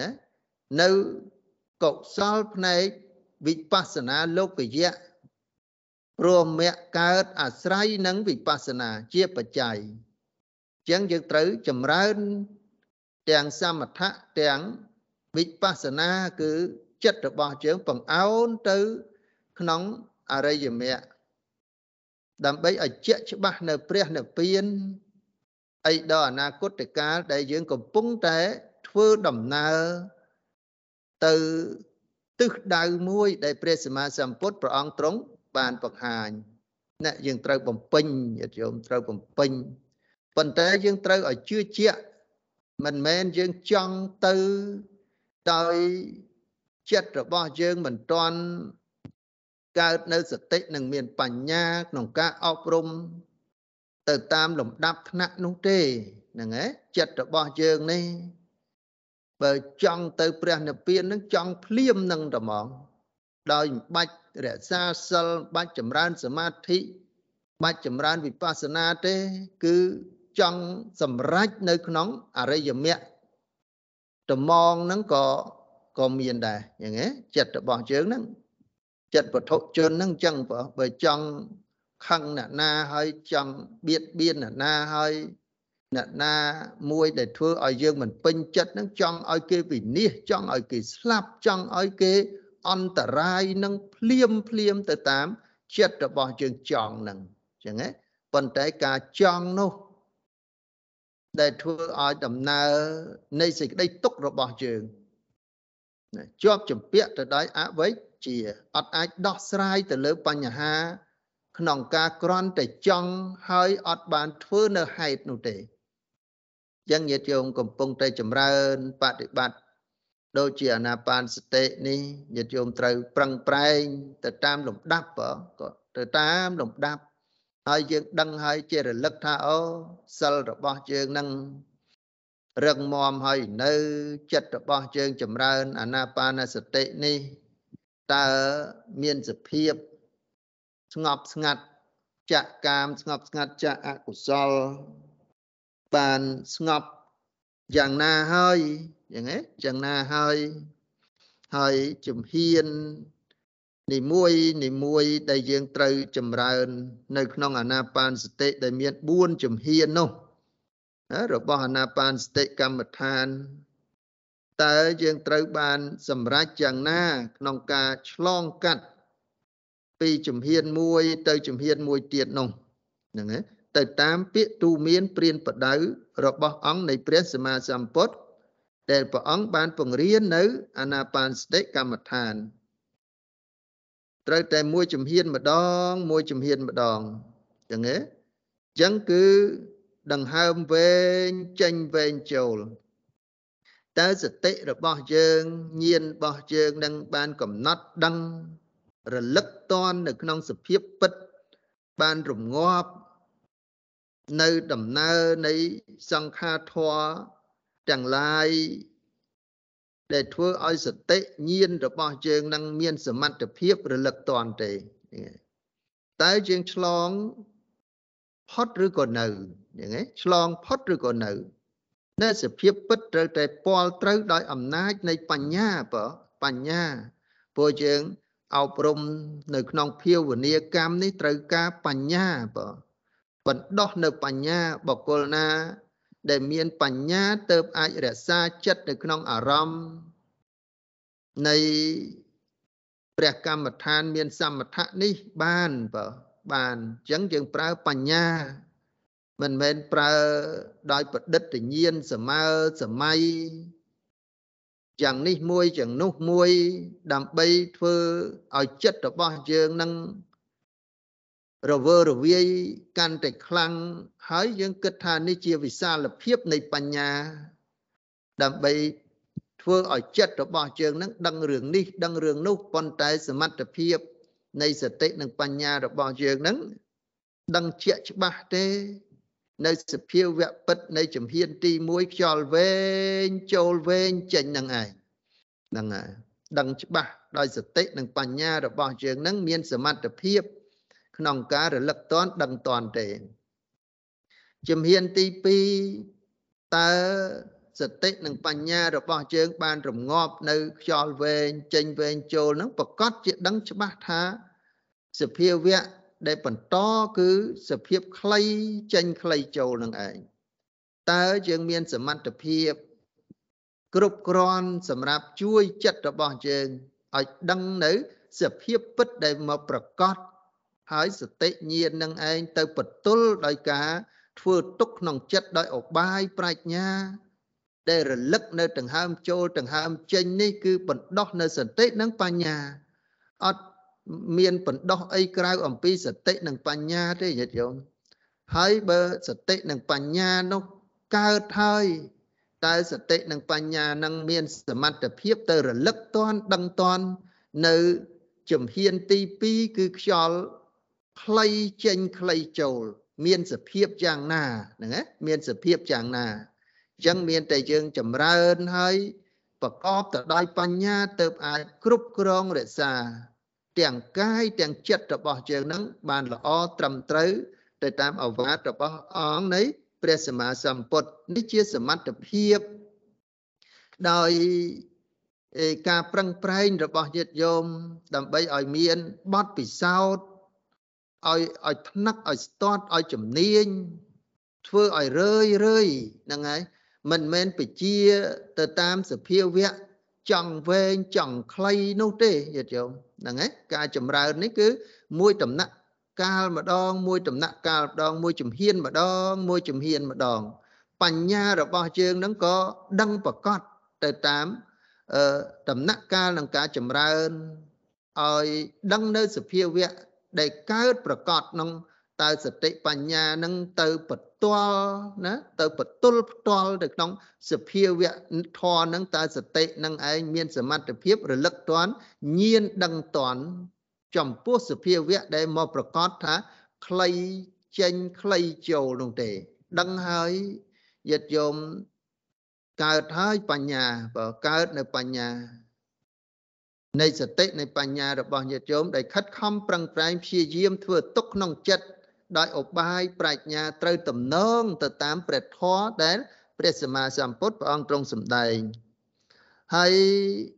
ណានៅកុសលផ្នែកវិបស្សនាលោកយៈព្រមមគ្គកើតអាស្រ័យនឹងវិបស្សនាជាបច្ច័យអញ្ចឹងយើងត្រូវចម្រើនទាំងសមថៈទាំងវិបស្សនាគឺចិត្តរបស់យើងបង្អោនទៅក្នុងអរិយមគ្គដើម្បីឲ្យជាក់ច្បាស់នៅព្រះនិព្វានអីដល់អនាគតកាលដែលយើងកំពុងតែ ធ្វើដំណើរទៅទិសដៅមួយដែលព្រះសម្មាសម្ពុទ្ធព្រះអង្គទ្រង់បានបង្ហាញណាយើងត្រូវបំពេញញាតិញោមត្រូវបំពេញប៉ុន្តែយើងត្រូវឲ្យជឿជាក់មិនមែនយើងចង់ទៅដោយចិត្តរបស់យើងមិនទាន់កើតនៅសតិនិងមានបញ្ញាក្នុងការអប់រំទៅតាមលំដាប់ថ្នាក់នោះទេហ្នឹងឯងចិត្តរបស់យើងនេះ បើចង់ទៅព្រះនិព្វាននឹងចង់ភ្លាមនឹងតែហ្មងដោយមិនបាច់រក្សាសិលបាច់ចម្រើនសមាធិបាច់ចម្រើនវិបស្សនាទេ គឺចង់សម្រេចនៅក្នុងអរិយមគ្គត្មងហ្នឹងក៏ក៏មានដែរយ៉ាងហ្នឹងចិត្តរបស់យើងហ្នឹងចិត្តវត្ថុជនហ្នឹងអញ្ចឹងបើចង់ខឹងអ្នកណាហើយចង់បៀតបៀនអ្នកណាហើយ អ្នកណាមួយដែលធ្វើឲ្យយើងមិនពេញចិត្តនឹងចង់ឲ្យគេវិនិច្ឆ័យចង់ឲ្យគេស្លាប់ចង់ឲ្យគេអន្តរាយនឹងភ្លាមភ្លាមទៅតាមចិត្តរបស់យើងចង់នឹងអញ្ចឹងណាប៉ុន្តែការចង់នោះដែលធ្វើឲ្យដំណើរនៃសេចក្តីទុក្ខរបស់យើងជាប់ជំពាក់ទៅដោយអវិជ្ជាអត់អាចដោះស្រាយទៅលើបញ្ហា ក្នុងការក្រន់តែចង់ហើយអត់បានធ្វើនៅហេតុនោះទេ ចឹងញាតិញោមកំពុងតែចម្រើនបប្រតិបត្តិដូចជាអាណាបានសតិនេះញាតិញោមត្រូវប្រឹងប្រែងទៅតាមលំដាប់ក៏ទៅតាមលំដាប់ហើយយើងដឹងហើយជារលឹកថាអូសិលរបស់យើងនឹងរឹងមាំហើយនៅចិត្តរបស់យើងចម្រើនអាណាបានសតិនេះតើមានសភាពស្ងប់ស្ងាត់ចាក់កាមស្ងប់ស្ងាត់ចាក់អកុសល បានស្ងប់យ៉ាងណាហើយយ៉ាងណាយ៉ាងណាហើយហើយជំហាននីមួយនីមួយដែលយើងត្រូវចម្រើន នៅក្នុងអាណាបានសតិដែលមាន4ជំហាននោះរបស់អាណាបានសតិកម្មដ្ឋានតើយើងត្រូវបានសម្រេចយ៉ាងណា ក្នុងការឆ្លងកាត់ពីជំហានមួយទៅជំហានមួយទៀតនោះហ្នឹងណា ទៅតាមពាក្យទូមានព្រានបដៅរបស់អង្គនៃព្រះសម្មាសម្ពុទ្ធដែលព្រះអង្គបានពង្រៀននៅអាណាបានសតិកម្មដ្ឋានត្រូវតែមួយជំហានម្ដង មួយជំហានម្ដងចឹងទេអញ្ចឹងគឺដង្ហើមវែងចេញវែងចូលតើសតិរបស់យើងញៀនរបស់យើងនឹងបានកំណត់ដឹងរលឹកតននៅក្នុងសភាពពិតបានរងាប់ នៅដំណើរនៃសង្ខារធម៌ទាំងឡាយដែលធ្វើឲ្យសតិញាណរបស់យើងនឹងមានសមត្ថភាពរលឹកតន់ទេតែយើងឆ្លងផុតឬក៏នៅយ៉ាងហ្នឹងឆ្លងផុតឬក៏នៅនៅសភាពពិតត្រូវតែពាល់ត្រូវដោយអំណាចនៃបញ្ញាបើបញ្ញាព្រោះយើងអប់រំនៅក្នុងភាវនាកម្មនេះត្រូវការបញ្ញាបើ បណ្ដោះនៅបញ្ញាបកុលណា ដែលមានបញ្ញាទៅអាចរក្សាចិត្តនៅក្នុងអារម្មណ៍នៃព្រះកម្មដ្ឋានមានសមថៈនេះបានបើបានអញ្ចឹងយើងប្រើបញ្ញា មិនមែនប្រើដោយប្រឌិតញ្ញាណសម័យសម័យយ៉ាងនេះមួយយ៉ាងនោះមួយ ដើម្បីធ្វើឲ្យចិត្តរបស់យើងនឹង រវើរវាយកាន់តែខ្លាំងហើយយើងគិតថានេះជាវិសាលភាពនៃបញ្ញា ដើម្បីធ្វើឲ្យចិត្តរបស់យើងនឹងដឹងរឿងនេះដឹងរឿងនោះប៉ុន្តែសមត្ថភាព នៃសតិនិងបញ្ញារបស់យើងនឹងដឹងជាក់ច្បាស់ទេ នៅសភាវៈពិតនៃជំហានទី1ខ្យល់វែងចូលវែងចេញនឹងឯងហ្នឹងហើយដឹងច្បាស់ដោយសតិនិងបញ្ញារបស់យើងនឹងមានសមត្ថភាព ក្នុងការរលឹកតន់ដឹងតន់ទេជំហានទី2តើសតិនិងបញ្ញារបស់យើងបានរងាប់នៅខ្យល់វែងចេញវែងចូលនឹងប្រកាសជាដឹងច្បាស់ថាសភាវៈដែលបន្តគឺសភាពខ្លីចេញខ្លីចូលនឹងឯងតើយើងមានសមត្ថភាពគ្រប់គ្រាន់សម្រាប់ជួយចិត្តរបស់យើងឲ្យដឹងនៅសភាពពិតដែលមកប្រកាស ហើយសតិញាណនឹងឯងទៅបន្ទល់ដោយការធ្វើទុកក្នុងចិត្តដោយអបាយប្រាជ្ញា ដែលរលឹកនៅដង្ហើមចូលដង្ហើមចេញនេះគឺបណ្ដោះនៅសតិនិងបញ្ញាអត់មានបណ្ដោះអីក្រៅអំពីសតិនិងបញ្ញាទេញាតិញោមហើយបើសតិនិងបញ្ញានោះកើតហើយតែសតិនិងបញ្ញានឹងមានសមត្ថភាពទៅរលឹកតន់ដឹងតន់នៅជំហានទី2គឺខ្យល់ ខ្លីចេញខ្លីចូល មានសភាពយ៉ាងណាហ្នឹងណាមានសភាពយ៉ាងណាអញ្ចឹងមានតែយើងចម្រើនហើយប្រកបទៅដោយបញ្ញាទៅអាចគ្រប់គ្រងរក្សា ទាំងកាយទាំងចិត្តរបស់យើងនឹងបានល្អត្រឹមត្រូវទៅតាមអវាទរបស់អង្គនៃព្រះសម្មាសម្ពុទ្ធនេះជាសមត្ថភាពដោយការប្រឹងប្រែងរបស់ញាតិញោមដើម្បីឲ្យមានបទពិសោធន៍ ឲ្យឲ្យថ្នឹកឲ្យស្ទាត់ឲ្យជំនាញធ្វើឲ្យរឿយរឿយហ្នឹងហើយមិនមែនបជាទៅតាមសភាវៈចង់វែងចង់ខ្លីនោះទេញាតិញោមហ្នឹងហើយការចម្រើននេះគឺមួយដំណាក់កាលម្ដង មួយដំណាក់កាលម្ដង មួយជំហានម្ដង មួយជំហានម្ដង បញ្ញារបស់យើងនឹងក៏ដឹងប្រកបទៅតាមដំណាក់កាលនឹងការចម្រើនឲ្យដឹងនៅសភាវៈ ដែលកើតប្រកបក្នុងតើសតិបញ្ញានឹងទៅបទល់ណាទៅបទល់ផ្ទាល់ទៅក្នុងសភាវៈធរនឹងតើសតិនឹងឯងមានសមត្ថភាពរលឹកតាន់ញៀនដឹងតាន់ចំពោះសភាវៈដែលមកប្រកាសថាខ្លីចេញខ្លីចូលនោះទេ ដឹងហើយយត្តយមកើតហើយបញ្ញាបើកើតនៅបញ្ញា នៃសតិនៃបញ្ញារបស់ញាតិញោមដែលខិតខំប្រឹងប្រែងព្យាយាមធ្វើទុកក្នុងចិត្តដោយឧបាយប្រាជ្ញាត្រូវតំណងទៅតាមព្រះធម៌ដែលព្រះសម្មាសម្ពុទ្ធព្រះអង្គទ្រង់សម្ដែងហើយ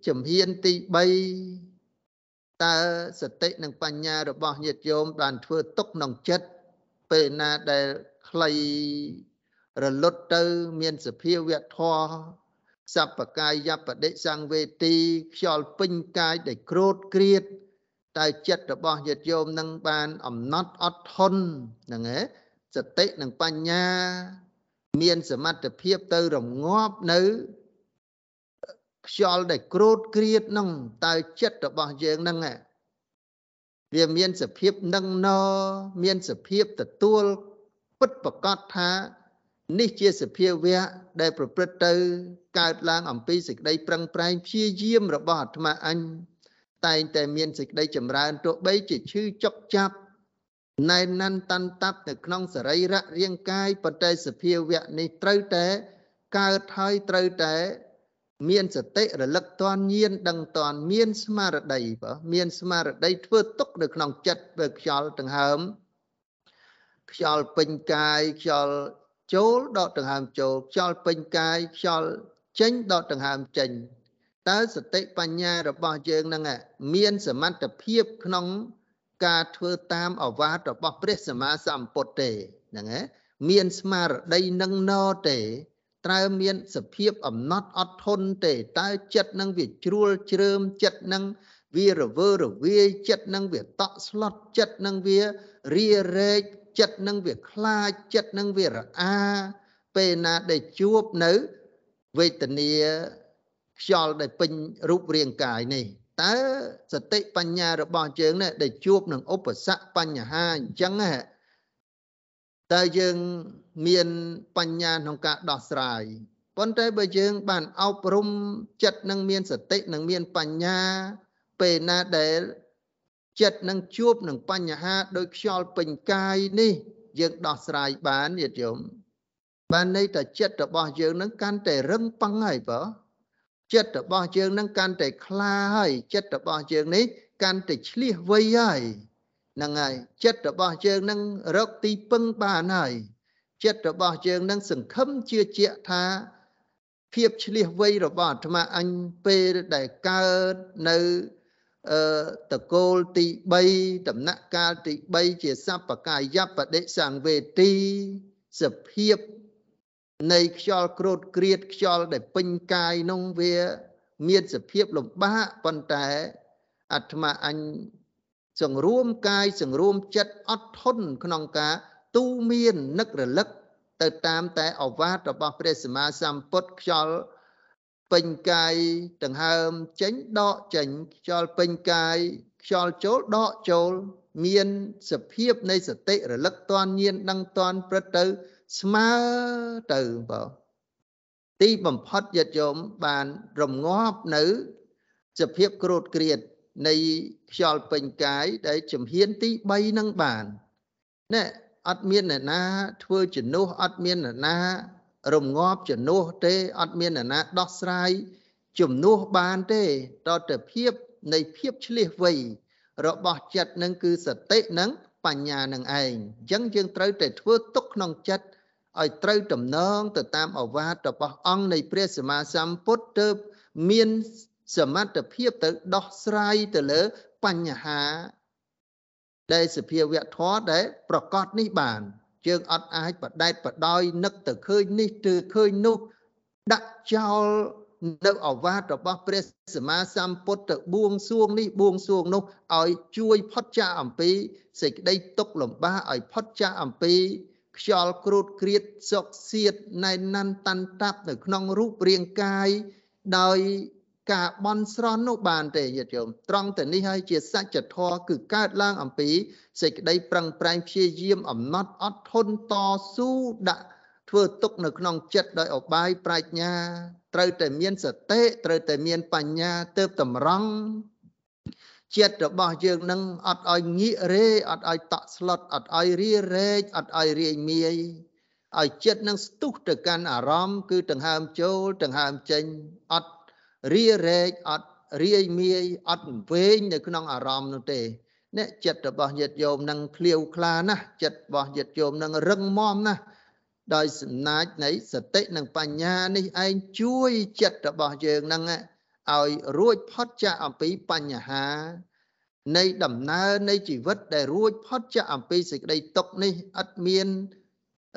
ជំហានទី3តើសតិនិងបញ្ញារបស់ញាតិញោមបានធ្វើទុកក្នុងចិត្តពេលណាដែលខ្លីរលត់ទៅមានសភាវៈធម៌ សពកាយបដិសង្វេទីខ្យល់ពេញកាយដែលក្រោតក្រៀតតែចិត្តរបស់ញាតិញោមនឹងបានអំណត់អត់ធន់ហ្នឹងឯងសតិនិងបញ្ញា មានសមត្ថភាពទៅរងាប់នៅខ្យល់ដែលក្រោតក្រៀតហ្នឹងតើចិត្តរបស់យើងហ្នឹងវាមានសភាពនឹងណមានសភាពទទួលពិតប្រកបថា នេះជាសភាវៈដែលប្រព្រឹត្តទៅកើតឡើងអំពីសេចក្តីប្រឹងប្រែងព្យាយាមរបស់អាត្មាអញតែងតែមានសេចក្តីចម្រើនទោះបីជាឈឺចុកចាប់ណែនណាន់តាន់តាប់នៅក្នុងសរីរៈរាងកាយប៉ុន្តែសភាវៈនេះត្រូវតែកើតហើយត្រូវតែមានសតិរលឹកតនញៀនដឹងតនមានស្មារតីបើមានស្មារតីធ្វើទុកនៅក្នុងចិត្តបើខ្យល់ដង្ហើមខ្យល់ពេញកាយខ្យល់ ចូលដកដង្ហើមចូលខ្យល់ពេញកាយខ្យល់ចេញដកដង្ហើមចេញតើសតិបញ្ញារបស់យើងនឹងមានសមត្ថភាពក្នុងការធ្វើតាមអវាទរបស់ព្រះសម្មាសម្ពុទ្ធទេហ្នឹងហ៎មានស្មារតីនឹងណទេត្រូវមានសភាពអំណត់អត់ធន់ទេតើចិត្តនឹងវាជ្រួលជ្រើមចិត្តនឹងវារវើរវាយចិត្តនឹងវាតក់ស្លុតចិត្តនឹងវារារែក ចិត្តនឹងវាខ្លាចចិត្តនឹងវារអាពេលណាដែលជួបនៅវេទនាខ្យល់ដែលពេញរូបរាងកាយនេះតើសតិបញ្ញារបស់យើងនេះដែលជួបនឹងឧបសគ្គបញ្ហាអញ្ចឹងហ៎តើយើងមានបញ្ញាក្នុងការដោះស្រាយប៉ុន្តែបើយើង បានអប់រំចិត្តនឹងមានសតិនឹងមានបញ្ញាពេលណាដែល ចិត្តនឹងជួបនឹងបញ្ហាដោយខ្យល់ពេញកាយនេះ យើងដោះស្រាយបានញាតិញោមបានន័យថាចិត្តរបស់យើងនឹងកាន់តែរឹងប៉ឹងហើយបើចិត្តរបស់យើងនឹងកាន់តែខ្លាហើយចិត្តរបស់យើងនេះកាន់តែឆ្លៀសវៃហើយហ្នឹងហើយចិត្តរបស់យើងនឹងរកទីពឹងបានហើយចិត្តរបស់យើងនឹងសង្ឃឹមជឿជាក់ថាភាពឆ្លៀសវៃរបស់អាត្មាអញពេលដែលកើតនៅ អឺតកូលទី3ដំណាក់កាលទី3ជាសពកាយបដិសង្វេទីសភាពនៃខ្យល់ក្រោតក្រៀតខ្យល់ដែលពេញកាយនោះវា មានសភាពលំបាកប៉ុន្តែអាត្មាអញសង្រួមកាយសង្រួមចិត្តអត់ធន់ក្នុងការទូមាននឹករលឹកទៅតាមតែអវាទរបស់ព្រះសម្មាសម្ពុទ្ធខ្យល់ ពេញកាយដង្ហើមចេញដកចេញខ្យល់ពេញកាយខ្យល់ចូលដកចូល មានសភាពនៃសតិរលឹកតនញៀនដឹងតនព្រឹត្តទៅស្មើទៅបងទីបំផុតយត្តយោមបានរងាប់នៅសភាពក្រោតក្រៀតនៃខ្យល់ពេញកាយដែលជំហានទី3នឹងបានណែអត់មានអ្នកណាធ្វើជំនួសអត់មានអ្នកណា រងាប់ជំនួសទេអត់មានអ្នកណាដោះស្រាយជំនួសបានទេតទៅភាពនៃភាពឆ្លៀសវៃរបស់ចិត្តនឹងគឺសតិនឹងបញ្ញានឹងឯងអញ្ចឹងយើងត្រូវតែធ្វើទុកក្នុងចិត្តឲ្យត្រូវតំណងទៅតាមអវាទរបស់អង្គនៃព្រះសម្មាសម្ពុទ្ធទើបមានសមត្ថភាពទៅដោះស្រាយទៅលើបញ្ហាដែលសភាវៈធម៌ដែលប្រកបនេះបាន យើងអត់អាចបដែតបដោយនឹកទៅឃើញនេះឬឃើញនោះដាក់ចោលនៅអវាទរបស់ព្រះសម្មាសម្ពុទ្ធទៅបួងសួងនេះបួងសួងនោះឲ្យជួយផុតចាកអំពីសេចក្តីទុក្ខលំបាកឲ្យផុតចាកអំពីខ្យល់គ្រូតគ្រៀតសុកសៀតណែនណាន់តាន់តាប់នៅក្នុងរូបរាងកាយដោយ ការបន់ស្រន់នោះបានទេញាតិញោមត្រង់ទៅនេះហើយជាសច្ចធម៌គឺកើតឡើងអំពីសេចក្តីប្រឹងប្រែងព្យាយាមអំណត់អត់ធន់តស៊ូដាក់ធ្វើទុកនៅក្នុងចិត្តដោយអបាយប្រាជ្ញា ត្រូវតែមានសតិត្រូវតែមានបញ្ញាទៅតម្រង់ចិត្តរបស់យើងនឹងអត់ឲ្យងាករេអត់ឲ្យតក់ស្លុតអត់ឲ្យរារែកអត់ឲ្យរាយមាយឲ្យចិត្តនឹងស្ទុះទៅកាន់អារម្មណ៍គឺដង្ហើមចូលដង្ហើមចេញអត់ រារែកអត់រាយមាយអត់វែងនៅក្នុងអារម្មណ៍នោះទេអ្នកចិត្តរបស់ញាតិញោមនឹងឃ្លាវខ្លាណាស់ចិត្តរបស់ញាតិញោមនឹងរឹងមាំណាស់ដោយសំណាចនៃសតិនិងបញ្ញានេះឯងជួយចិត្តរបស់យើងនឹងឲ្យរួចផុតចាកអំពីបញ្ហា នៃដំណើរនៃជីវិតដែលរួចផុតចាកអំពីសេចក្តីទុក្ខនេះឥតមាន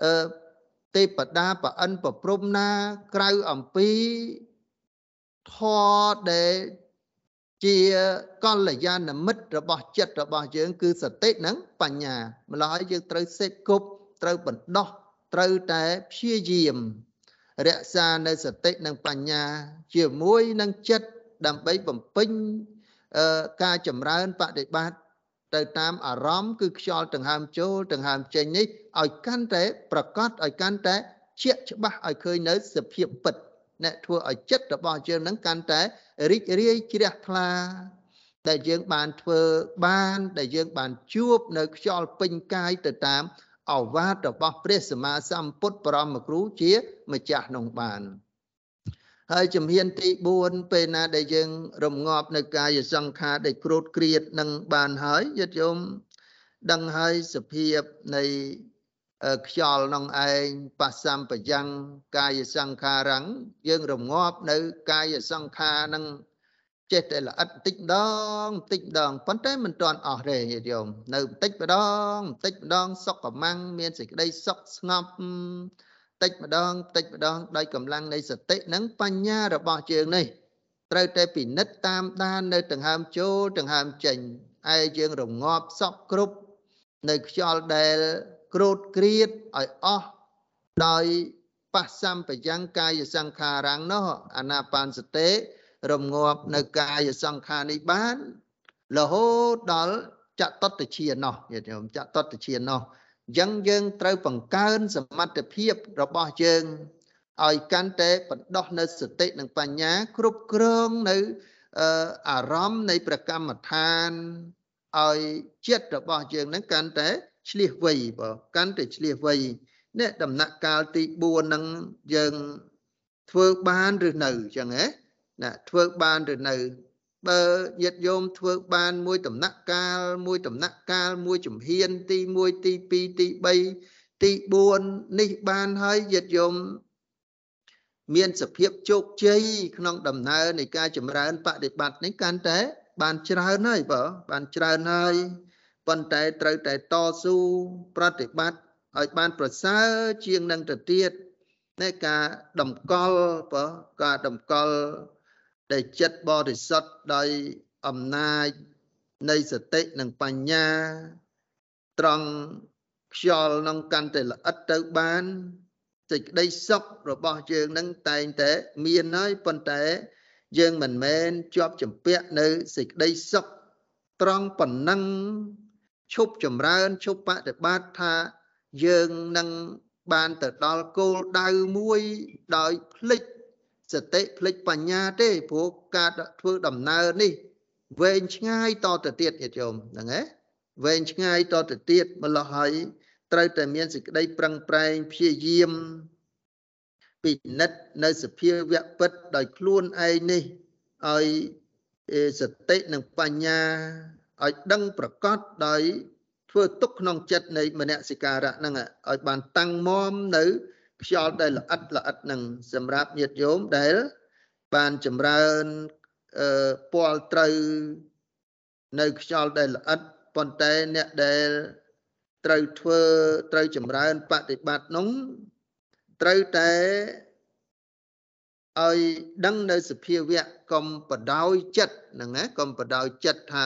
អឺទេពតាប្រអិនប្រព្រំណាក្រៅអំពី ធម៌ដែលជាកល្យាណមិត្តរបស់ចិត្តរបស់យើង គឺសតិនិងបញ្ញាម្ល៉េះហើយយើងត្រូវសេពគប់ត្រូវបណ្ដោះត្រូវតែព្យាយាម រក្សានៅសតិនិងបញ្ញា ជាមួយនឹងចិត្តដើម្បីបំពេញការចម្រើនបដិបត្តិទៅតាមអារម្មណ៍គឺខ្យល់ដង្ហើមចូលដង្ហើមចេញនេះឲ្យកាន់តែប្រកបឲ្យកាន់តែជាក់ច្បាស់ឲ្យឃើញនៅសភាពពិត អ្នកធ្វើឲ្យចិត្តរបស់យើងនឹងកាន់តែរីករាយជ្រះថ្លា ដែលយើងបានធ្វើបាន ដែលយើងបានជួបនៅខ្យល់ពេញកាយទៅតាមអវាទរបស់ព្រះសម្មាសម្ពុទ្ធបរមគ្រូជាម្ចាស់នោះបានហើយជំហានទី4ពេលណាដែលយើងរងាប់នៅកាយសង្ខារដែលគ្រូតគ្រៀតនឹងបានហើយយត់យមដឹងហើយសភាពនៃ ខ្យល់ក្នុងឯងបសម្បយ៉ាងកាយសង្ខារੰយើងរងាប់នៅកាយសង្ខារនឹងចេះតែល្អិតបន្តិចម្ដងបន្តិចម្ដងប៉ុន្តែមិនទាន់អស់ទេញាតិញោមនៅបន្តិចម្ដងបន្តិចម្ដងសុខកម្លាំងមានសេចក្តីសុខស្ងប់បន្តិចម្ដងបន្តិចម្ដងដោយកម្លាំងនៃសតិនិងបញ្ញារបស់ជើងនេះត្រូវតែពិនិត្យតាមដាននៅដង្ហើមចូលដង្ហើមចេញឯយើងរងាប់សពគ្រប់នៅខ្យល់ដែល ក្រោតគ្រៀតឲ្យអស់ដោយបសម្បយ៉ាងកាយសង្ខារាំងនោះអាណាបានសតិរងាប់នៅកាយសង្ខារនេះបានរហូតដល់ចតតជានោះញាតិញោមចតតជានោះអញ្ចឹងយើងត្រូវបង្កើនសមត្ថភាពរបស់យើងឲ្យកាន់តែបណ្ដោះនៅសតិនិងបញ្ញា គ្រប់គ្រងនៅអារម្មណ៍នៃប្រកម្មដ្ឋានឲ្យចិត្តរបស់យើងនឹងកាន់តែ ឆ្លៀសវៃបើកាន់តែឆ្លៀសវៃនេះដំណាក់កាលទី4ហ្នឹងយើងធ្វើបានឬនៅអញ្ចឹងហ៎ណាធ្វើបានឬនៅ បើញាតិញោមធ្វើបានមួយដំណាក់កាលមួយដំណាក់កាលមួយជំហានទី1ទី2ទី3ទី4នេះបានហើយញាតិញោមមានសភាពជោគជ័យក្នុងដំណើរនៃការចម្រើនបដិបត្តិនេះកាន់តែបានច្រើនហើយបើបានច្រើនហើយ ប៉ុន្តែត្រូវតែតស៊ូប្រតិបត្តិឲ្យបានប្រសើរជាងនឹងទៅទៀតនៃការតម្កល់បើការតម្កល់ដែលចិត្តបរិសុទ្ធដោយអំណាចនៃសតិនិងបញ្ញា ត្រង់ខ្យល់នឹងកាន់តែល្អិតទៅបានសេចក្តីសុខរបស់យើងនឹងតែងតែមានហើយប៉ុន្តែ យើងមិនមែនជាប់ចម្ពាក់នៅសេចក្តីសុខត្រង់ប៉ុណ្ណឹង ឈប់ចម្រើនឈប់បដិបត្តិថាយើងនឹងបានទៅដល់គោលដៅមួយដោយភ្លេចសតិភ្លេចបញ្ញាទេព្រោះការធ្វើដំណើរនេះវែងឆ្ងាយតទៅទៀតញាតិញោមហ្នឹងហ៎វែងឆ្ងាយតទៅទៀតម្លោះហើយត្រូវតែមានសេចក្តីប្រឹងប្រែងព្យាយាមពិនិត្យនៅសភាវៈពិតដោយខ្លួនឯងនេះឲ្យសតិនិងបញ្ញា ឲ្យដឹងប្រកបដោយធ្វើទុកក្នុងចិត្តនៃមនសិការៈហ្នឹងឲ្យបានតាំងមមនៅខ្យល់ដែលល្អិតល្អិតនឹងសម្រាប់ញាតិញោមដែល បានចម្រើនអឺពាល់ត្រូវនៅខ្យល់ដែលល្អិតប៉ុន្តែអ្នកដែលត្រូវធ្វើត្រូវចម្រើនបប្រតិបត្តិនោះត្រូវតែឲ្យដឹងនៅសភាវៈកុំបដោយចិត្តហ្នឹងណាកុំបដោយចិត្តថា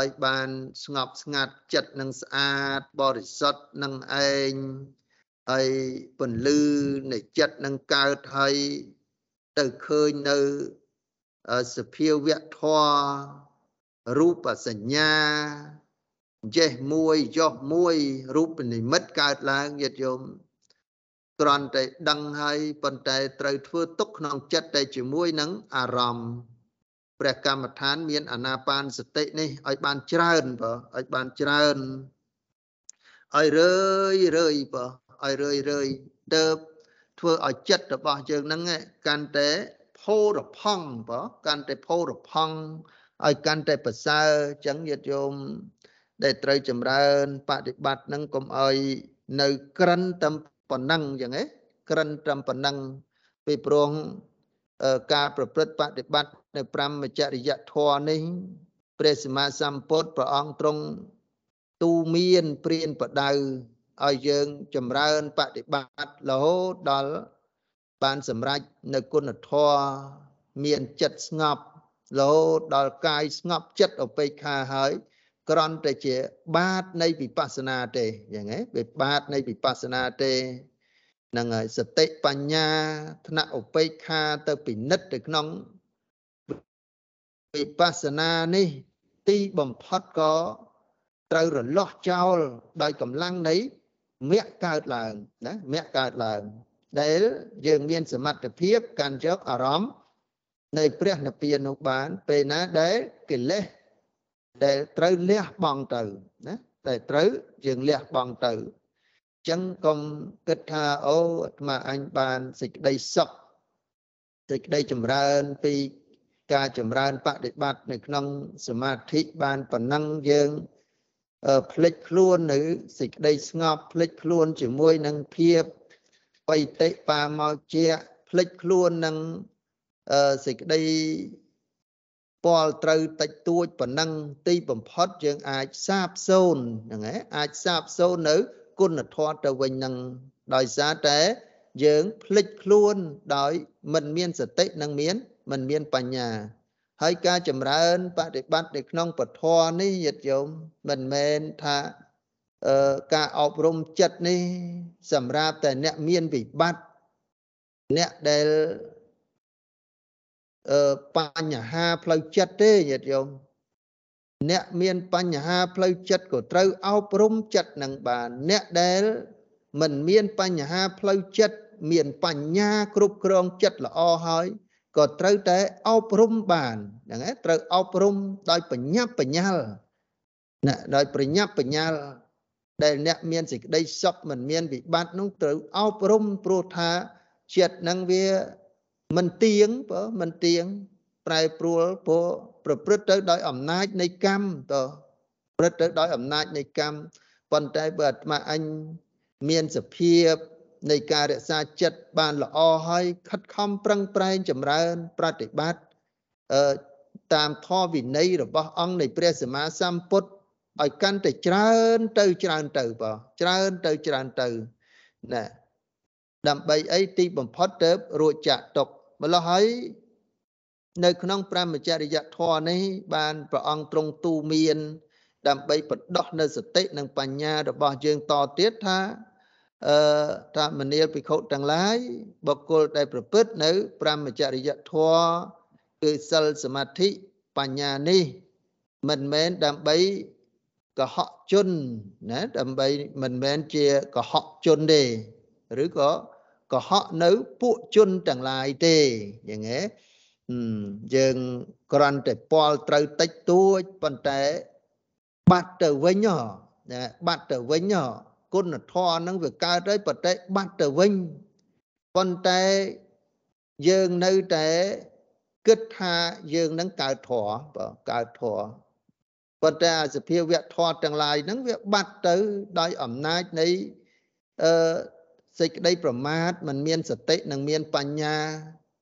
ឲ្យបានស្ងប់ស្ងាត់ចិត្តនឹងស្អាតបរិសុទ្ធនឹងឯងហើយពន្លឺនៃចិត្តនឹងកើតហើយទៅឃើញនៅសភាវៈធម៌រូបសញ្ញាចេះមួយចុះមួយរូបនិមិត្តកើតឡើងញាតិញោមគ្រាន់តែដឹងហើយប៉ុន្តែត្រូវធ្វើទុកក្នុងចិត្តតែជាមួយនឹងអារម្មណ៍ ព្រះកម្មដ្ឋាន មានអាណាបានសតិនេះឲ្យបានច្រើនបើឲ្យបានច្រើនឲ្យរឿយរឿយបើឲ្យរឿយរឿយទៅធ្វើឲ្យចិត្តរបស់យើងហ្នឹងកាន់តែផូរផង់បើកាន់តែផូរផង់ឲ្យកាន់តែប្រសើរអញ្ចឹងញាតិញោមដែលត្រូវចម្រើនបដិបត្តិនឹងកុំឲ្យនៅក្រិនតែប៉ុណ្ណឹងអញ្ចឹងឯងក្រិនត្រឹមប៉ុណ្ណឹងពីព្រោះ ការប្រព្រឹត្តបដិបត្តិនៅ5មច្ចរិយធម៌នេះព្រះសម្មាសម្ពុទ្ធព្រះអង្គទ្រង់ទូមានព្រានបដៅឲ្យយើងចម្រើនបដិបត្តិរហូតដល់បានសម្រេចនៅគុណធម៌មានចិត្តស្ងប់រហូតដល់កាយស្ងប់ចិត្តអបេក្ខាហើយគ្រាន់តែជាបាតនៃវិបស្សនាទេយ៉ាងហ៎វាបាតនៃវិបស្សនាទេហ្នឹងហើយសតិបញ្ញាថ្នាក់ឧបេក្ខាទៅពិនិត្យទៅក្នុងវិបស្សនានេះ ទីបំផុតក៏ត្រូវរលាស់ចោលដោយកម្លាំងនៃមគ្គកើតឡើងណាមគ្គកើតឡើង ដែលយើងមានសមត្ថភាពកាន់យកអារម្មណ៍នៃព្រះនិព្វាននោះបាន ពេលណាដែលកិលេសដែលត្រូវលះបង់ទៅណាតែត្រូវយើងលះបង់ទៅ ចឹងកុំគិតថាអូអាត្មាអញបានសេចក្តីសុខសេចក្តីចម្រើនពីការចម្រើនបដិបត្តិនៅក្នុងសមាធិបានប៉ុណ្ណឹងយើងផ្លិចខ្លួននៅសេចក្តីស្ងប់ផ្លិចខ្លួនជាមួយនឹងភាពបៃតិបាមកជាផ្លិចខ្លួននឹងសេចក្តីពាល់ត្រូវតិចតួចប៉ុណ្ណឹងទីបំផុតយើងអាចសាបសូន្យហ្នឹងឯងអាចសាបសូន្យនៅ គុណធម៌ទៅវិញនឹងដោយសារតែយើងភ្លេចខ្លួនដោយមិនមានសតិនិងមានមិនមានបញ្ញា ហើយការចម្រើនបប្រតិបត្តិនៅក្នុងពធនេះយត្តយមមិនមែនថាអឺការអប់រំចិត្តនេះ សម្រាប់តែអ្នកមានវិបត្តិអ្នកដែលអឺបញ្ហាផ្លូវចិត្តទេញាតិញោម អ្នកមានបញ្ហាផ្លូវចិត្តក៏ត្រូវអប់រំចិត្តនឹងបានអ្នកដែលមិនមានបញ្ហាផ្លូវចិត្តមានបញ្ញាគ្រប់គ្រងចិត្តល្អហើយក៏ត្រូវតែអប់រំបានហ្នឹងឯងត្រូវអប់រំដោយបញ្ញាបញ្ញាល់ណាដោយប្រញាប់បញ្ញាល់ដែលអ្នកមានសេចក្តីសុខមិនមានវិបត្តិនោះត្រូវអប់រំព្រោះថាចិត្តនឹងវាមិនទៀងបើមិនទៀងប្រែប្រួលព្រោះ ប្រព្រឹត្តទៅដោយអំណាចនៃកម្មតប្រព្រឹត្តទៅដោយអំណាចនៃកម្មប៉ុន្តែបើអាត្មាអញមានសភាពនៃការរក្សាចិត្តបានល្អហើយខិតខំប្រឹងប្រែងចម្រើន ប្រតិបត្តិអឺតាមធម៌វិន័យរបស់អង្គនៃព្រះសម្មាសម្ពុទ្ធឲ្យកាន់តែច្រើនទៅច្រើនទៅបងច្រើនទៅច្រើនទៅណាដើម្បីអីទីបំផុតទៅរួចចាក់ទុកម្ល៉េះហើយ នៅក្នុងព្រះមច្ចរិយធម៌នេះបានព្រះអង្គទ្រង់ទូមាន ដើម្បីបដោះនៅសតិនិងបញ្ញារបស់យើងតទៀតថាអឺថាមនាលភិក្ខុទាំងឡាយបុគ្គលដែលប្រព្រឹត្តនៅព្រះមច្ចរិយធម៌គឺសិលសមាធិបញ្ញានេះមិនមែនដើម្បីកុហកជនណាដើម្បីមិនមែនជាកុហកជនទេឬក៏កុហកនៅពួកជនទាំងឡាយទេយ៉ាងហ្នឹង យើងគ្រាន់តែពាល់ត្រូវតិចតួចប៉ុន្តែបាត់ទៅវិញណាបាត់ទៅវិញគុណធម៌ហ្នឹងវាកើតហើយប៉ុន្តែបាត់ទៅវិញប៉ុន្តែយើងនៅតែគិតថាយើងនឹងកើតធម៌បើកើតធម៌ប៉ុន្តែអាសភាវៈធម៌ទាំងឡាយហ្នឹងវាបាត់ទៅដោយអំណាចនៃអឺសេចក្តីប្រមាទมันមានសតិនិងមានបញ្ញា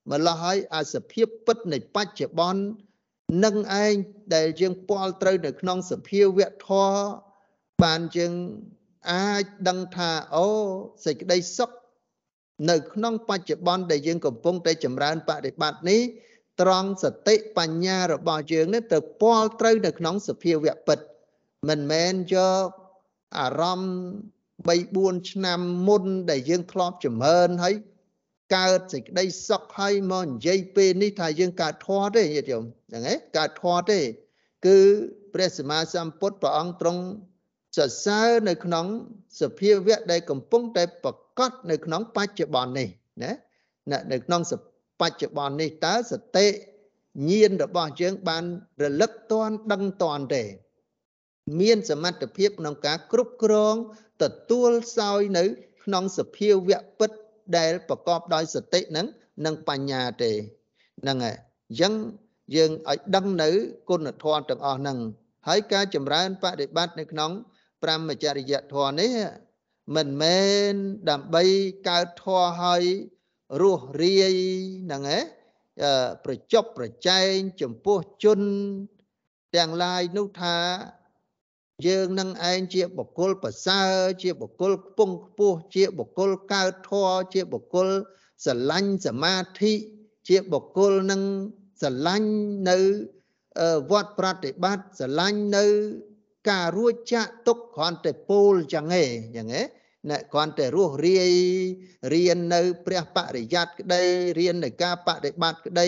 ម្ល៉េះហើយអាសភាពពិតនៃបច្ចុប្បន្ននឹងឯងដែលយើងពាល់ត្រូវនៅក្នុងសភាវៈធម៌បានយើងអាចដឹងថាអូសេចក្តីសុខនៅក្នុងបច្ចុប្បន្នដែលយើងកំពុងតែចម្រើនបដិបត្តិនេះត្រង់សតិបញ្ញារបស់យើងនេះទៅពាល់ត្រូវនៅក្នុងសភាវៈពិតមិនមែនយកអារម្មណ៍3 4ឆ្នាំមុនដែលយើងធ្លាប់ចម្រើនហើយ កើតសេចក្តីសុខហើយមកនិយាយពេលនេះថាយើងកើតធម៌ទេញាតិញោមហ្នឹងឯងកើតធម៌ទេ គឺព្រះសម្មាសម្ពុទ្ធព្រះអង្គទ្រង់សរសើរនៅក្នុងសភាវៈដែលកំពុងតែប្រកបនៅក្នុងបច្ចុប្បន្ននេះណានៅក្នុងបច្ចុប្បន្ននេះតើសតិញាណរបស់យើងបានរលឹកតន់ដឹងតន់ទេមានសមត្ថភាពក្នុងការគ្រប់គ្រងទទួលសោយនៅ ក្នុងសភាវៈពិត ដែលប្រកបដោយសតិនឹងនិងបញ្ញាទេហ្នឹងហើយអញ្ចឹងយើងឲ្យដឹងនៅគុណធម៌ទាំងអស់ហ្នឹងហើយការចម្រើនបដិបត្តិនៅក្នុងព្រមចរិយធម៌នេះមិនមែនដើម្បីកើតធម៌ឲ្យរស់រាយហ្នឹងឯងប្រជប់ប្រជែងចំពោះជនទាំងឡាយនោះថា យើងនឹងឯងជាបុគ្គលប្រសើរជាបុគ្គលខ្ពង់ខ្ពស់ជាបុគ្គលកើតធម៌ជាបុគ្គលស្រឡាញ់សមាធិជាបុគ្គលនឹងស្រឡាញ់នៅវត្តប្រតិបត្តិស្រឡាញ់នៅការរួចចាក់ទុកគ្រាន់តែពោលចឹងឯងចឹងឯងអ្នកគ្រាន់តែរស់រាយរៀននៅព្រះបរិយ័តក្តីរៀននៅការបដិបត្តិក្តី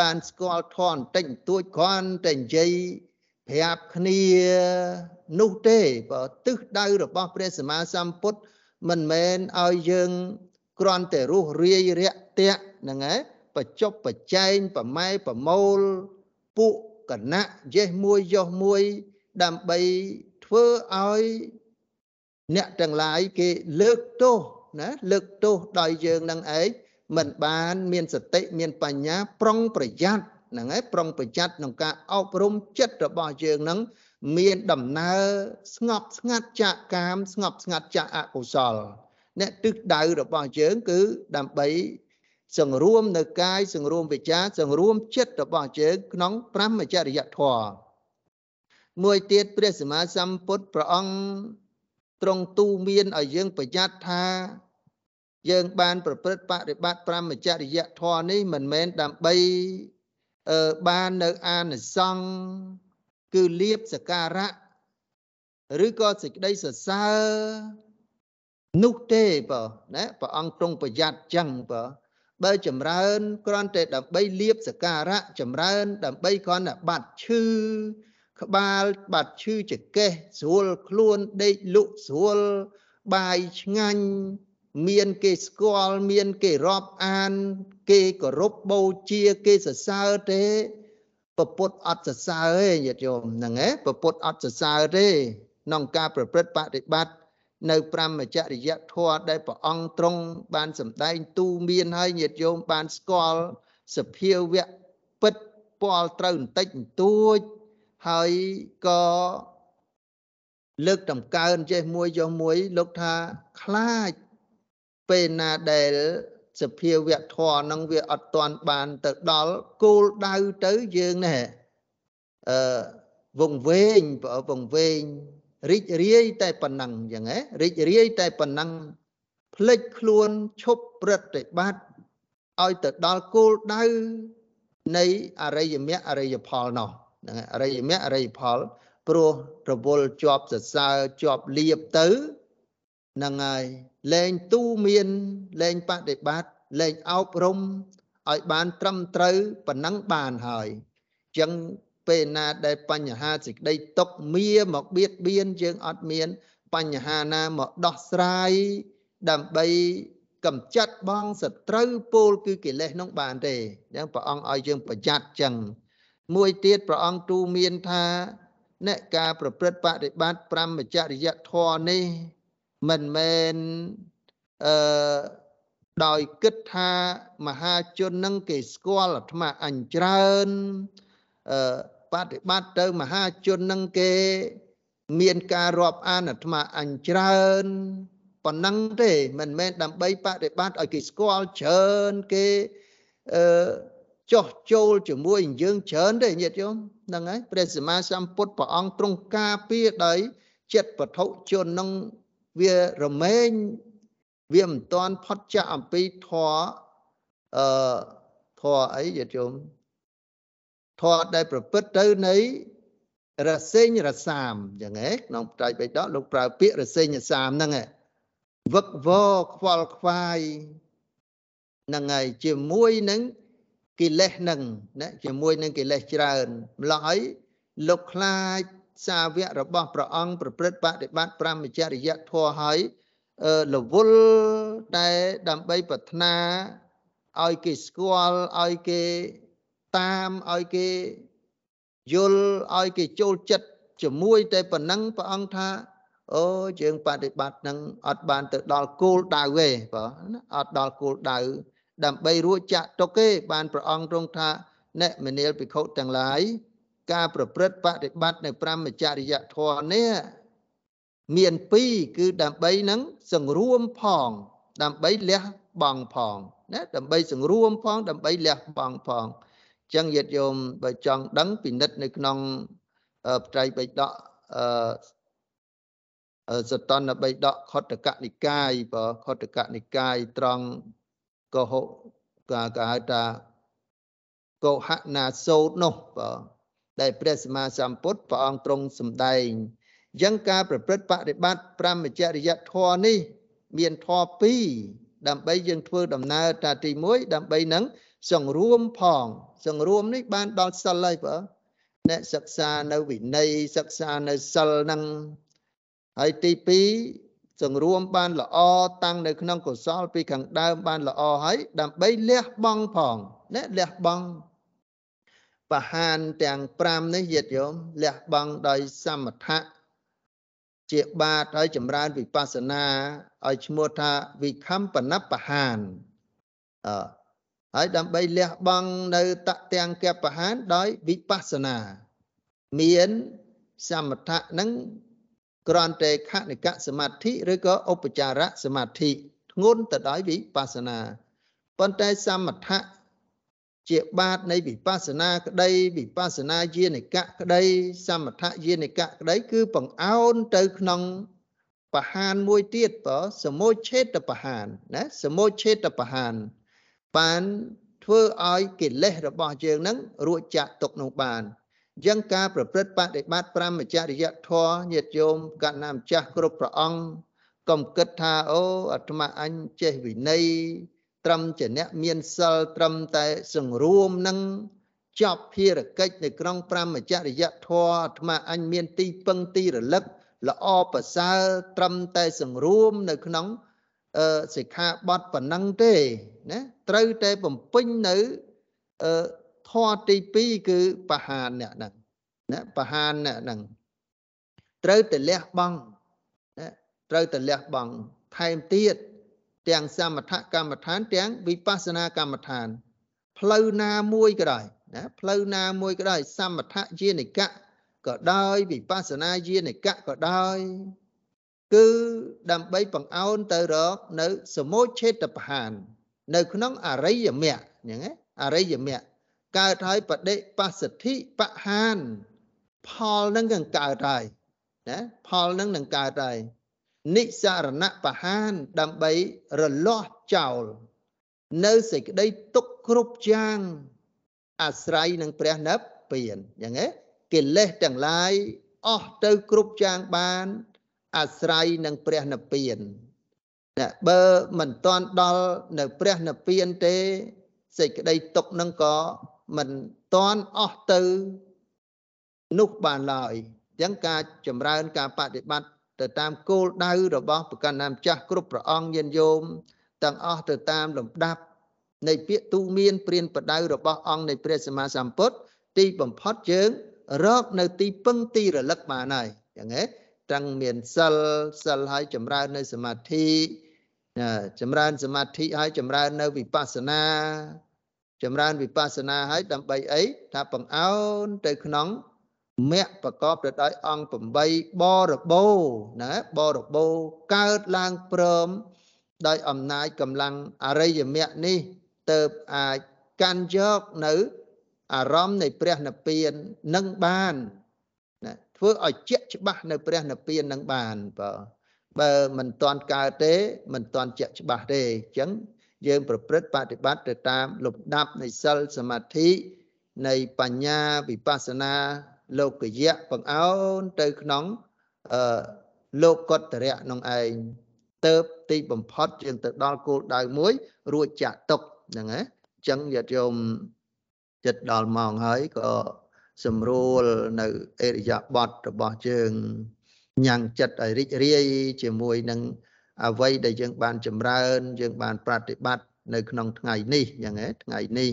បានស្គាល់ធនតិចតួចគ្រាន់តែនិយាយ ប្រាប់គ្នានោះទេបើទិសដៅរបស់ព្រះសម្មាសម្ពុទ្ធមិនមែនឲ្យយើងគ្រាន់តែរស់រាយរាក់ទាក់ហ្នឹងឯងបច្ចុប្បច្ចែងប្រម៉ែប្រមូលពួកគណៈយេះមួយយោះមួយ ដើម្បីធ្វើឲ្យអ្នកទាំងឡាយគេលើកទោសណាលើកទោសដោយយើងនឹងឯងមិនបាន មានសតិមានបញ្ញាប្រុងប្រយ័ត្ន ហ្នឹងហើយប្រុងប្រយ័ត្នក្នុងការអប់រំចិត្តរបស់យើងនឹងមានដំណើរស្ងប់ស្ងាត់ចាកកាម ស្ងប់ស្ងាត់ចាកអកុសលអ្នកទិសដៅរបស់យើងគឺដើម្បីសង្រួមនៅកាយសង្រួមវិចារសង្រួមចិត្តរបស់យើងក្នុងព្រមចរិយធម៌មួយទៀតព្រះសម្មាសម្ពុទ្ធព្រះអង្គទ្រង់ទូមានឲ្យយើងប្រយ័ត្នថាយើងបានប្រព្រឹត្តបរិបត្តិព្រមចរិយធម៌នេះមិនមែនដើម្បីអឺ បាននៅអានិសង្ឃគឺលៀបសការៈឬក៏សេចក្តីសរសើរនោះទេបើណាព្រះអង្គទ្រង់ប្រយ័ត្នចឹងបើបើចម្រើនគ្រាន់តែដើម្បីលៀបសការៈចម្រើន ដើម្បីគ្រាន់តែបាត់ឈឺក្បាលបាត់ឈឺចកេះស្រួលខ្លួនដេកលក់ស្រួលបាយឆ្ងាញ់ មានគេស្គាល់មានគេរាប់អាន គេគោរពបូជាគេសរសើរទេពពុទ្ធអត់សរសើរទេញាតិញោមហ្នឹងឯងពពុទ្ធអត់សរសើរទេក្នុងការប្រព្រឹត្តបដិបត្តិនៅព្រមចរិយធម៌ដែលព្រះអង្គទ្រង់បានសម្ដែងទូមានហើយញាតិញោមបានស្គាល់សភាវៈពិតពាល់ត្រូវបន្តិចបន្តួចហើយក៏លើកតម្កើងចេះមួយចុះមួយលោកថាខ្លាច ពេលណាដែលសភាវៈធរនឹងវាអត់ទាន់បានទៅដល់គោលដៅទៅយើងណែអឺវងវែងបើវងវែងរីករាយតែប៉ុណ្ណឹងអញ្ចឹងហ៎រីករាយតែប៉ុណ្ណឹងផ្លិចខ្លួនឈប់ប្រតិបត្តិឲ្យទៅដល់គោលដៅនៃអរិយមគ្គអរិយផលនោះហ្នឹងអរិយមគ្គអរិយផលព្រោះរវល់ជាប់សរសើរជាប់លៀបទៅហ្នឹងហើយលែងទូមានលែងបដិបត្តិលែងអប់រំឲ្យបានត្រឹមត្រូវប៉ុណ្ណឹងបានហើយអញ្ចឹងពេលណាដែលបញ្ហាសេចក្តីຕົកមៀមកបៀតបៀនយើងអត់មាន បញ្ហាណាមកដោះស្រាយដើម្បីកំចាត់បងសត្រូវពោលគឺកិលេសនោះបានទេអញ្ចឹងព្រះអង្គឲ្យយើងប្រយ័ត្នចឹងមួយទៀតព្រះអង្គទូមានថាអ្នកការប្រព្រឹត្តបដិបត្តិប្រមចរិយធម៌នេះ មិនមែនអឺដោយគិតថាមហាជននឹងគេស្គាល់អាត្មាអញច្រើនអឺបដិបត្តិទៅមហាជននឹងគេ មានការរាប់អានអាត្មាអញច្រើនប៉ុណ្ណឹងទេមិនមែនដើម្បីបដិបត្តិឲ្យគេស្គាល់ច្រើនគេអឺចោះចូលជាមួយយើងច្រើនទេញាតិញោមហ្នឹងហើយព្រះសម្មាសម្ពុទ្ធព្រះអង្គទ្រង់ការពារដោយចិត្តពធុជននឹង វារមែងវាមិនទាន់ផុតចាកអំពីធរអឺធរអីយាទយោមធរដែលប្រព្រឹត្តទៅនៃរសេញរសាមអញ្ចឹងឯងក្នុងត្រៃបិដកលោកប្រើពាក្យរសេញរសាមហ្នឹងឯងវឹកវរខ្វល់ខ្វាយហ្នឹងហើយជាមួយនឹងកិលេសហ្នឹងណាជាមួយនឹងកិលេសច្រើនម្ល៉េះហើយលោកខ្លាច សាវករបស់ព្រះអង្គប្រព្រឹត្តបដិបត្តិប្រមចរិយធម៌ហើយរវល់តែដើម្បីប្រាថ្នាឲ្យគេស្គាល់ឲ្យគេតាមឲ្យគេយល់ឲ្យគេចូលចិត្តជាមួយតែប៉ុណ្ណឹងព្រះអង្គថាអូយើងបដិបត្តិនឹងអត់បានទៅដល់គោលដៅទេបើអត់ដល់គោលដៅដើម្បីរួចចាក់ទុកទេបានព្រះអង្គទ្រង់ថាអ្នកមនាលភិក្ខុទាំងឡាយ ការប្រព្រឹត្តបដិបត្តិនៅប្រមចរិយធម៌នេះមានពីរគឺដើម្បីនឹងសង្រួមផង ដើម្បីលះបង់ផងណាដើម្បីសង្រួមផង ដើម្បីលះបង់ផងអញ្ចឹងញាតិញោមបើចង់ដឹងពិនិត្យនៅក្នុងត្រៃបិដកអឺសតនបិដកខុទ្ទកនិកាយបើខុទ្ទកនិកាយត្រង់កុហកកាគេហៅថាកុហណាសោតនោះបើ ដែលព្រះសម្មាសម្ពុទ្ធព្រះអង្គទ្រង់សម្ដែងអញ្ចឹងការប្រព្រឹត្តបប្រតិបត្តិប្រមចរិយធម៌នេះ មានធម៌2ដើម្បីយើងធ្វើដំណើរតាទី1ដើម្បីនឹងសង្រួមផង សង្រួមនេះបានដល់សិលហើយបើអ្នកសិក្សានៅវិន័យសិក្សានៅសិលនឹងហើយទី2សង្រួមបានល្អតាំងនៅក្នុងកុសលពីខាងដើមបានល្អហើយដើម្បីលះបង់ផងណាលះបង់ បហានទាំង5នេះយត់យោមលះបង់ដោយសមថៈជាបាតហើយចម្រើនវិបស្សនាឲ្យឈ្មោះថាវិខំបណបហានអហើយដើម្បីលះបង់នៅតទាំងកបហានដោយវិបស្សនា មានសមថៈនឹងក្រន្តែខនិកសមាធិឬក៏ឧបចារៈសមាធិធ្ងន់ទៅដោយវិបស្សនាប៉ុន្តែសមថៈ ជាបាតនៃវិបស្សនាក្តីវិបស្សនាយានិកៈក្តី សមថយានិកៈក្តី គឺបង្អោនទៅក្នុងបហានមួយទៀតបើសមុឆេតបហានណាសមុឆេតបហាន បានធ្វើឲ្យកិលេសរបស់យើងនឹងរួចចាក់ទុកនោះបានអញ្ចឹងការប្រព្រឹត្តបដិបត្តិប្រមចរិយធម៌ញាតិញោមកណ្ណាម្ចាស់គ្រប់ព្រះអង្គកុំគិតថាអូអាត្មាអញចេះវិន័យ ត្រឹមជាអ្នកមានសិលត្រឹមតែសង្រួមនឹងចប់ភារកិច្ចនៅក្នុងប្រមចរិយធម៌អាត្មាអញមានទីពឹងទីរលឹកល្អប្រសើរត្រឹមតែសង្រួមនៅក្នុងអឺសិក្ខាបទប៉ុណ្ណឹងទេណាត្រូវតែបំពេញនៅអឺធម៌ទី2គឺបហានអ្នកហ្នឹងណាបហានអ្នកហ្នឹងត្រូវតែលះបង់ណាត្រូវតែលះបង់ថែមទៀត ទាំងសមថកម្មដ្ឋានទាំងវិបស្សនាកម្មដ្ឋាន ផ្លូវណាមួយក៏ដោយណាផ្លូវណាមួយក៏ដោយសមថយានិកៈក៏ដោយវិបស្សនាយានិកៈក៏ដោយគឺដើម្បីបង្អោនទៅរកនៅសមុឆេតបហាន នៅក្នុងអរិយមគ្គអញ្ចឹងអរិយមគ្គកើតហើយបដិបស្សទ្ធិបហាន ផលនឹងក៏កើតហើយណាផលនឹងនឹងកើតហើយ និសារណបហានដើម្បីរលាស់ចោល នៅសេចក្តីទុកគ្រប់យ៉ាង អាស្រ័យនឹងព្រះនិព្វានយ៉ាងណាកិលេសទាំងឡាយអស់ទៅគ្រប់យ៉ាងបាន អាស្រ័យនឹងព្រះនិព្វានណាបើមិនតាន់ដល់នៅព្រះនិព្វានទេសេចក្តីទុកនឹងក៏មិនតាន់អស់ទៅនោះបានឡើយអញ្ចឹងការចម្រើនការបដិបត្តិ ទៅតាមគោលដៅរបស់ប្រកាន់ណាម្ចាស់គ្រប់ព្រះអង្គញាតិញោមទាំងអស់ទៅតាមលំដាប់នៃពាក្យទូមានព្រានប្រដៅរបស់អង្គនៃព្រះសម្មាសម្ពុទ្ធទីបំផុតយើងរកនៅទីពឹងទីរលឹកបានហើយយ៉ាងហេទាំងមានសិលសិលហើយចម្រើននៅសមាធិចម្រើនសមាធិហើយចម្រើននៅវិបស្សនា ចម្រើនវិបស្សនាហើយដើម្បីអីថាបង្អោនទៅក្នុង មគ្គប្រកបទៅដោយអង្គ8បរបោណាបរបោកើតឡើងព្រម ដោយអំណាចកម្លាំងអរិយមគ្គនេះទៅអាចកាន់យកនៅ អារម្មណ៍នៃព្រះនិព្វាននឹងបានណាធ្វើឲ្យជាក់ច្បាស់នៅព្រះនិព្វាននឹងបានបើបើមិនទាន់កើតទេ មិនទាន់ជាក់ច្បាស់ទេអញ្ចឹងយើងប្រព្រឹត្តបប្រតិបត្តិទៅតាមលំដាប់នៃសិលសមាធិនៃបញ្ញាវិបស្សនា លោកយៈបង្អោនទៅក្នុងអឺលោកកតរៈក្នុងឯងទៅទីបំផុតយើងទៅដល់គោលដៅមួយ រួចចាក់ទុកហ្នឹងណាអញ្ចឹងញាតិញោមចិត្តដល់ម៉ោងហើយក៏សម្រួលនៅអេរិយាបថរបស់យើងញ៉ាំងចិត្តឲ្យរីករាយជាមួយនឹងអ្វីដែលយើងបានចម្រើន យើងបានប្រតិបត្តិនៅក្នុងថ្ងៃនេះយ៉ាងណាថ្ងៃនេះ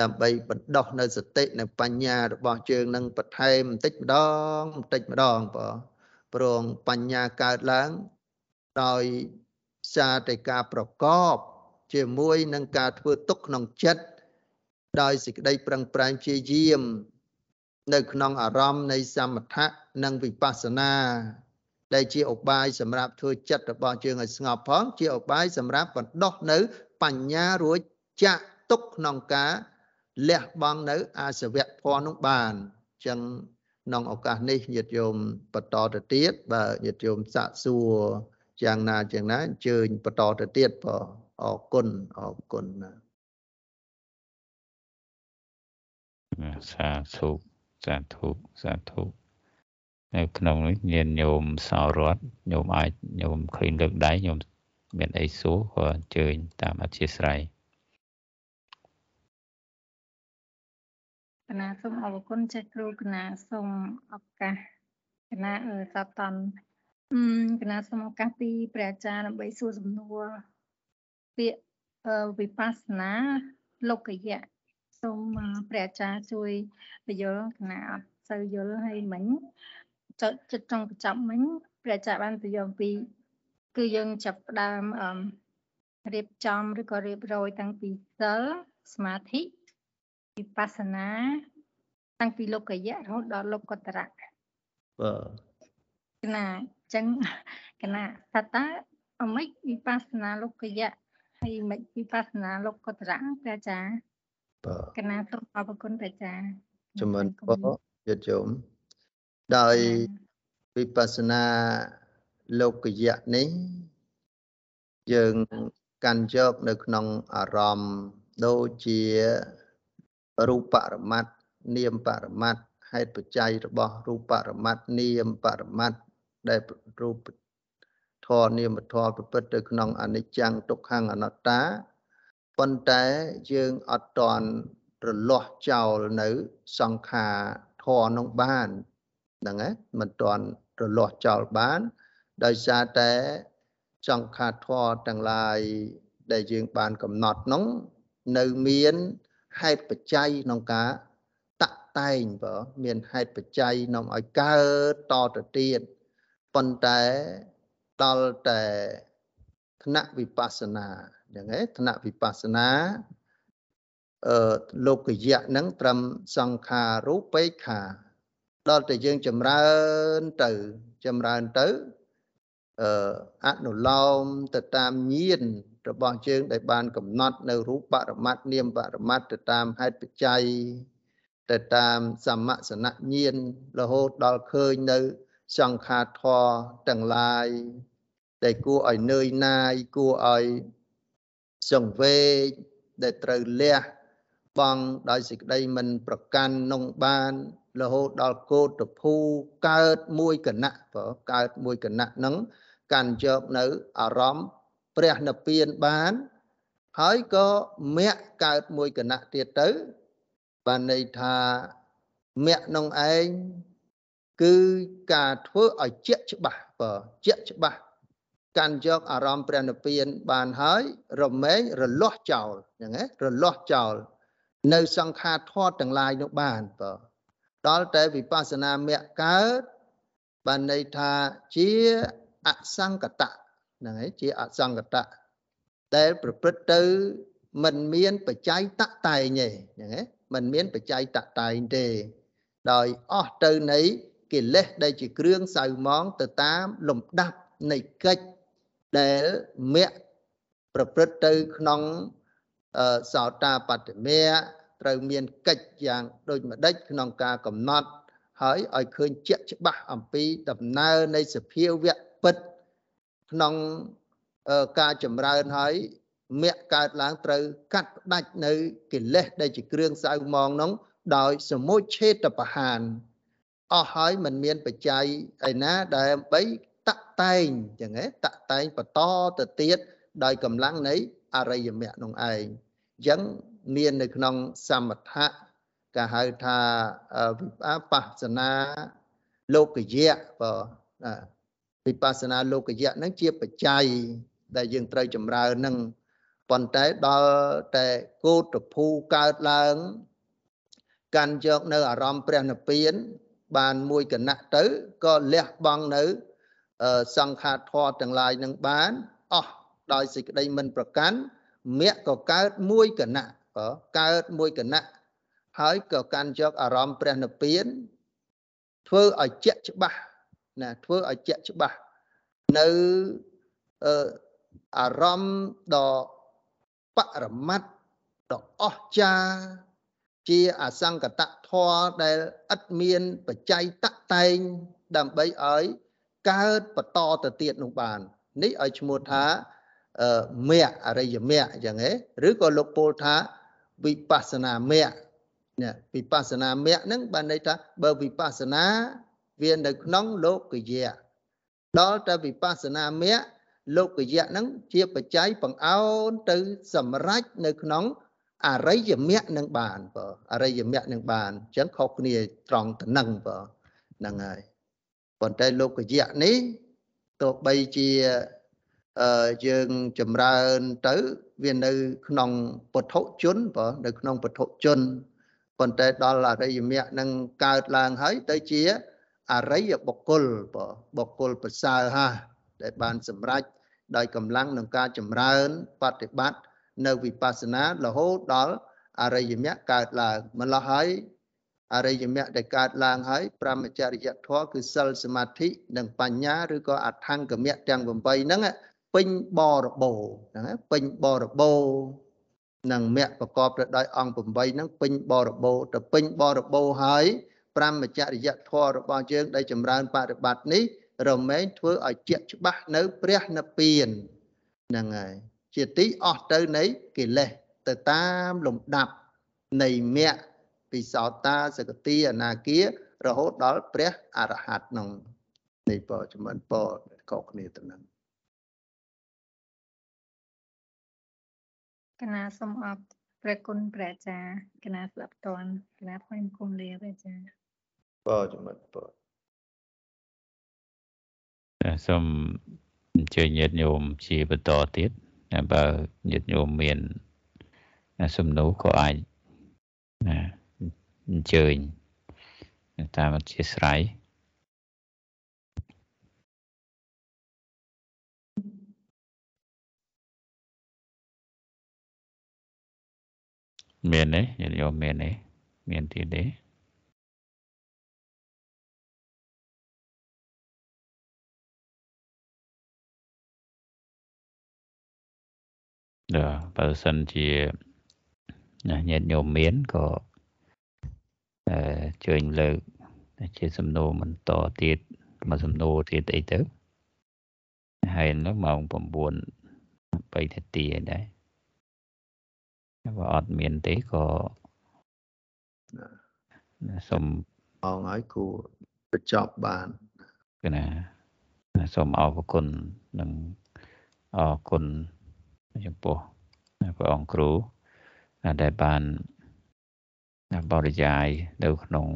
ដើម្បីបណ្ដោះនៅសតិនៅបញ្ញារបស់ជើងនឹងបន្ថែមបន្តិចម្ដងបន្តិចម្ដងបងព្រងបញ្ញាកើតឡើងដោយសារតែការប្រកប ជាមួយនឹងការធ្វើទុកក្នុងចិត្តដោយសេចក្តីប្រឹងប្រែងជាយាម នៅក្នុងអារម្មណ៍នៃសមថៈនិងវិបស្សនា ដែលជាឧបាយសម្រាប់ធ្វើចិត្តរបស់យើងឲ្យស្ងប់ផង ជាឧបាយសម្រាប់បណ្ដោះនៅ បញ្ញារួចចាក់ទុកក្នុងការ លះបង់នៅ អាសវៈភ័ណ្ឌនោះបានអញ្ចឹងក្នុងឱកាសនេះញាតិញោមបន្តទៅទៀតបាទញាតិញោមសាកសួរយ៉ាងណាយ៉ាងណាអញ្ជើញបន្តទៅទៀតបងអរគុណអរគុណណាសាធុសាធុសាធុនៅក្នុងនេះមានញោមសោរតញោមអាចញោមឃើញលើកដៃញោមមានអីសួរក៏អញ្ជើញតាមអធិស្ឋាន កណាសូមអរគុណចេះគ្រូកណាសូមឱកាសកណាអឺតតអឺកណាសូមឱកាសពីព្រះអាចារ្យដើម្បីសួរសំណួរពាក្យវិបស្សនាលោកយៈសូមព្រះអាចារ្យជួយបញ្យល់កណាអត់សូវយល់ឲ្យមិញចិត្តចង់បញ្ចប់មិញព្រះអាចារ្យបានបញ្យល់ពី គឺយើងចាប់ផ្ដើមអឺរៀបចំឬក៏រៀបរយតាំងពីសិលសមាធិ វិបស្សនាតាំងពីលោកយៈរហូតដល់លោកកតរៈបាទកណាអញ្ចឹងកណាថាតើអមិចវិបស្សនាលោកយៈហើយមិនវិបស្សនាលោកកតរៈព្រះអាចារ្យបាទកណាសូមអរគុណព្រះអាចារ្យជំនុនពរយត្តជុំដោយវិបស្សនាលោកយៈនេះយើងកាន់យកនៅក្នុងអារម្មណ៍ដូចជា រូបបរមត្តនាមបរមត្តហេតុបច្ច័យរបស់រូបបរមត្តនាមបរមត្តដែលរូបធរនាមធរប្រព្រឹត្តទៅក្នុងអនិច្ចំទុក្ខំអនត្តាប៉ុន្តែយើងអត់តន់រលាស់ចោលនៅសង្ខារធរនោះបានហ្នឹងណាមិនតន់រលាស់ចោលបាន ដោយសារតែសង្ខារធរទាំងឡាយដែលយើងបានកំណត់នោះនៅមាន ហេតុបច្ច័យក្នុងការតាក់តែងបើមានហេតុបច្ច័យនាំឲ្យកើតតទៅទៀតប៉ុន្តែដល់តែថ្នាក់វិបស្សនាយ៉ាងហ៎ថ្នាក់វិបស្សនាអឺលោកយៈនឹងត្រឹមសង្ខារូបេខា ដល់តែយើងចម្រើនទៅចម្រើនទៅអឺអនុលោមទៅតាមញាណ របស់យើងដែលបានកំណត់នៅរូបបរមត្តនាមបរមត្តទៅតាមហេតុបច្ច័យទៅតាមសមសនញាណរហូតដល់ឃើញនៅសង្ខារធរទាំងឡាយដែលគួរឲ្យនឿយណាយគួរឲ្យសង្វេគដែលត្រូវលះបង់ដោយសេចក្តីមិនប្រកាន់នងបានរហូតដល់កោតភូកើតមួយគណៈបើកើតមួយគណៈនឹងកាន់យកនៅអារម្មណ៍ ព្រះនិព្វានបាន ហើយក៏មគ្គកើតមួយគណៈទៀតទៅ បានន័យថាមគ្គក្នុងឯងគឺការធ្វើឲ្យជាក់ច្បាស់បើជាក់ច្បាស់កាន់យកអារម្មណ៍ព្រះនិព្វានបានហើយរមែងរលាស់ចោលហ្នឹងណារលាស់ចោល នៅសង្ខារធម៌ទាំងឡាយនោះបានបើដល់តែវិបស្សនាមគ្គកើតបានន័យថាជាអសង្កតៈ ហ្នឹងហើយជាអសង្កតៈដែលប្រព្រឹត្តទៅមិនមានបច្ច័យតតែងទេហ្នឹងហើយមិនមានបច្ច័យតតែងទេ ដោយអស់ទៅនៃកិលេសដែលជាគ្រឿងសៅមងទៅតាមលំដាប់នៃកិច្ចដែលមគ្គប្រព្រឹត្តទៅក្នុងសោតាបត្តមៈត្រូវមានកិច្ចយ៉ាងដូចម្ដេចក្នុងការកំណត់ហើយឲ្យឃើញជាក់ច្បាស់អំពីដំណើរនៃសភាវៈពិត ក្នុងការចម្រើនហើយមគ្គកើតឡើងត្រូវកាត់ផ្ដាច់នៅកិលេសដែលជាគ្រឿងសៅមងនោះដោយសមុច្ឆេតបហានអស់ហើយមិនមានបច្ច័យឯណាដែលបីតាក់តែងចឹងហ៎តាក់តែងបន្តទៅទៀតដោយកម្លាំងនៃអរិយមគ្គនោះឯងអញ្ចឹងមាននៅក្នុងសមថៈគេហៅថាវិបស្សនាលោកយៈបើ វិបស្សនាលោកយៈហ្នឹងជាបច្ច័យដែលយើងត្រូវចម្រើននឹងប៉ុន្តែដល់តែគោតភូកើតឡើង កាន់យកនៅអារម្មណ៍ព្រះនិព្វាន បានមួយគណៈទៅក៏លះបង់នៅសង្ខារធម៌ទាំងឡាយនឹងបានអស់ដោយសេចក្តីមិនប្រកាន់មគ្គក៏កើតមួយគណៈក៏កើតមួយគណៈហើយក៏កាន់យកអារម្មណ៍ព្រះនិព្វានធ្វើឲ្យជាក់ច្បាស់ ណាធ្វើឲ្យជាក់ច្បាស់នៅអារម្មណ៍ដ៏បរមត្តដ៏អស្ចារ្យជាអសង្កតធម៌ដែលឥតមានបច្ច័យតតែងដើម្បីឲ្យកើតបន្តទៅទៀតនោះបាន នេះឲ្យឈ្មោះថាមគ្គអរិយមគ្គអញ្ចឹងហ៎ឬក៏លោកពោលថាវិបស្សនាមគ្គនេះវិបស្សនាមគ្គហ្នឹងបានន័យថាបើវិបស្សនា វានៅក្នុងលោកយៈដល់តែវិបស្សនាមគ្គលោកយៈហ្នឹងជាបច្ច័យបង្អោនទៅសម្រេចនៅក្នុងអរិយមគ្គនឹងបានបើអរិយមគ្គនឹងបានអញ្ចឹងខុសគ្នាត្រង់ទៅនឹងបើហ្នឹងហើយប៉ុន្តែលោកយៈនេះទោះបីជាអឺយើងចម្រើនទៅវានៅក្នុងពុទ្ធជនបើនៅក្នុងពុទ្ធជនប៉ុន្តែដល់អរិយមគ្គនឹងកើតឡើងហើយទៅជា អរិយបុគ្គលបើបុគ្គលប្រសើរហាដែលបានសម្រេចដោយកម្លាំងក្នុងការចម្រើនបប្រតិបត្តិនៅវិបស្សនារហូតដល់អរិយមគ្គកើតឡើងម្ល៉េះហើយអរិយមគ្គដែលកើតឡើងហើយប្រមចរិយធម៌គឺសិលសមាធិនិងបញ្ញាឬក៏អថង្គមគ្គទាំង8ហ្នឹងពេញបរបោហ្នឹងពេញបរបោនឹងមគ្គប្រកបទៅដោយអង្គ8ហ្នឹងពេញបរបោទៅពេញបរបោហើយ ប្រមចរិយធម៌របស់យើងដែលចម្រើនបប្រតិបត្តិនេះរមែងធ្វើឲ្យជាក់ច្បាស់នៅព្រះនិព្វានហ្នឹងហើយជាទីអស់ទៅនៃកិលេសទៅតាមលំដាប់នៃមគ្គពិសោតាសកតិអនាគារហូតដល់ព្រះអរហន្តក្នុងនៃបចំមិនបកកគ្នាទៅនឹងកណាសូមអបព្រះគុណព្រះអាចារ្យកណាស្ដាប់តន់កណាថ្លែងគុំលាព្រះអាចារ្យ បចំមិនបសូមអញ្ជើញញាតិញោមជាបន្តទៀតបើញាតិញោមមានសំណួរក៏អាចអញ្ជើញតាមអធិស្ឋានមានទេញាតិញោមមានទេមានទៀតទេ បើសិនជាញាតិញោមមានក៏អឺជើញលើកជាសំណួរបន្តទៀតមកសំណួរទៀតអីទៅហើយនោះម៉ោង9 3នាទីឯដែរបើអត់មានទេក៏សូមអងឲ្យគូបញ្ចប់បានគឺណាសូមអរគុណនិងអរគុណ ចំពោះព្រះអង្គគ្រូដែលបានបរិយាយនៅក្នុង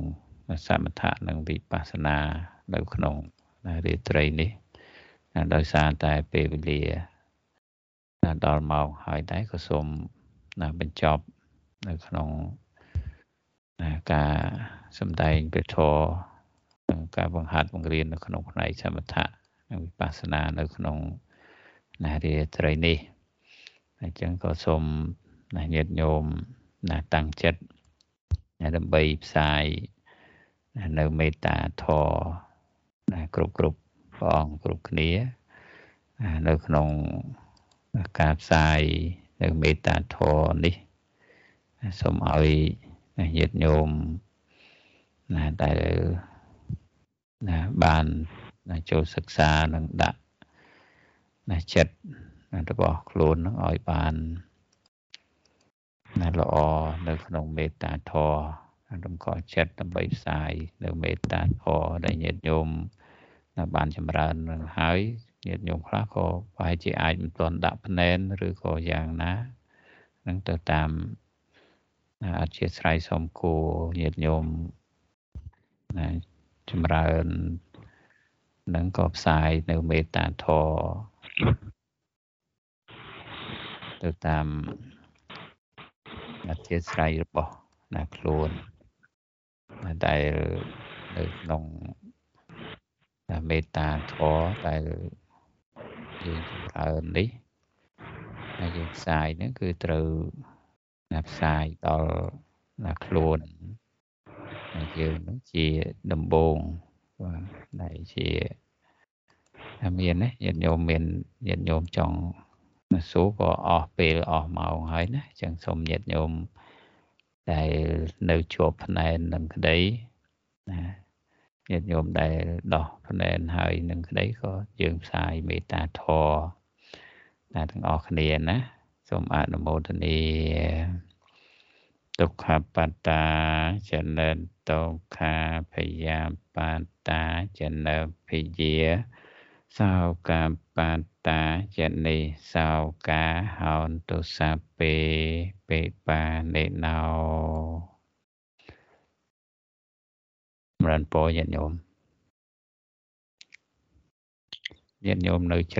សមថៈនិងវិបស្សនានៅក្នុងរាត្រីនេះដោយសារតែពេលវេលាដល់ម៉ោងហើយដែរក៏សូមបញ្ចប់នៅក្នុងការសម្ដែងព្រះធម៌និងការបង្ហាត់បង្រៀននៅក្នុងផ្នែកសមថៈនិងវិបស្សនានៅក្នុងរាត្រីនេះ អញ្ចឹងក៏សូមញាតិញោមណាតាំងចិត្តដើម្បីផ្សាយនៅមេត្តាធម៌ណាគ្រប់គ្រប់ព្រះអង្គគ្រប់គ្នានៅក្នុងការផ្សាយនៅមេត្តាធម៌នេះសូមឲ្យញាតិញោមណាដែលណាបានចូលសិក្សានិងដាក់ណាចិត្ត របស់ខ្លួននឹងឲ្យបានណាល្អនៅក្នុងមេត្តាធម៌រំកល់ចិត្តដើម្បីផ្សាយនៅមេត្តាធម៌ដែលញាតិញោមបានចម្រើននឹងហើយញាតិញោមខ្លះក៏ប្រហែលជាអាចមិនទាន់ដាក់ភ្នែនឬក៏យ៉ាងណានឹងទៅតាមអធិស្ស្រ័យសូមគួរញាតិញោមណាចម្រើននឹងក៏ផ្សាយនៅមេត្តាធម៌ ទៅតាមអធិស្ស្រ័យរបស់ណាខ្លួនដែលនៅក្នុងមេត្តាធម៌ដែលយើងចម្រើននេះហើយយើងផ្សាយហ្នឹងគឺត្រូវណាផ្សាយដល់ណាខ្លួនហើយយើងនឹងជាដំបងបាទដែលជាមានណាញាតិញោមមានញាតិញោមចង់ សួរក៏អស់ពេលអស់ម៉ោងហើយណាអញ្ចឹងសូមញាតិញោមដែលនៅជាប់ផ្នែននឹងក្តីណាញាតិញោមដែលដោះផ្នែនហើយនឹងក្តីក៏យើងផ្សាយមេត្តាធម៌ណាទាំងអស់គ្នាណាសូមអនុមោទនាទុក្ខបត្តាចំណិតទុក្ខាភយាបត្តាចំណិភិយា សោកាបត្តាចនិសោកាហោនទុសាពេពេបានេណោមរណពរញាតិញោមញាតិញោមនៅ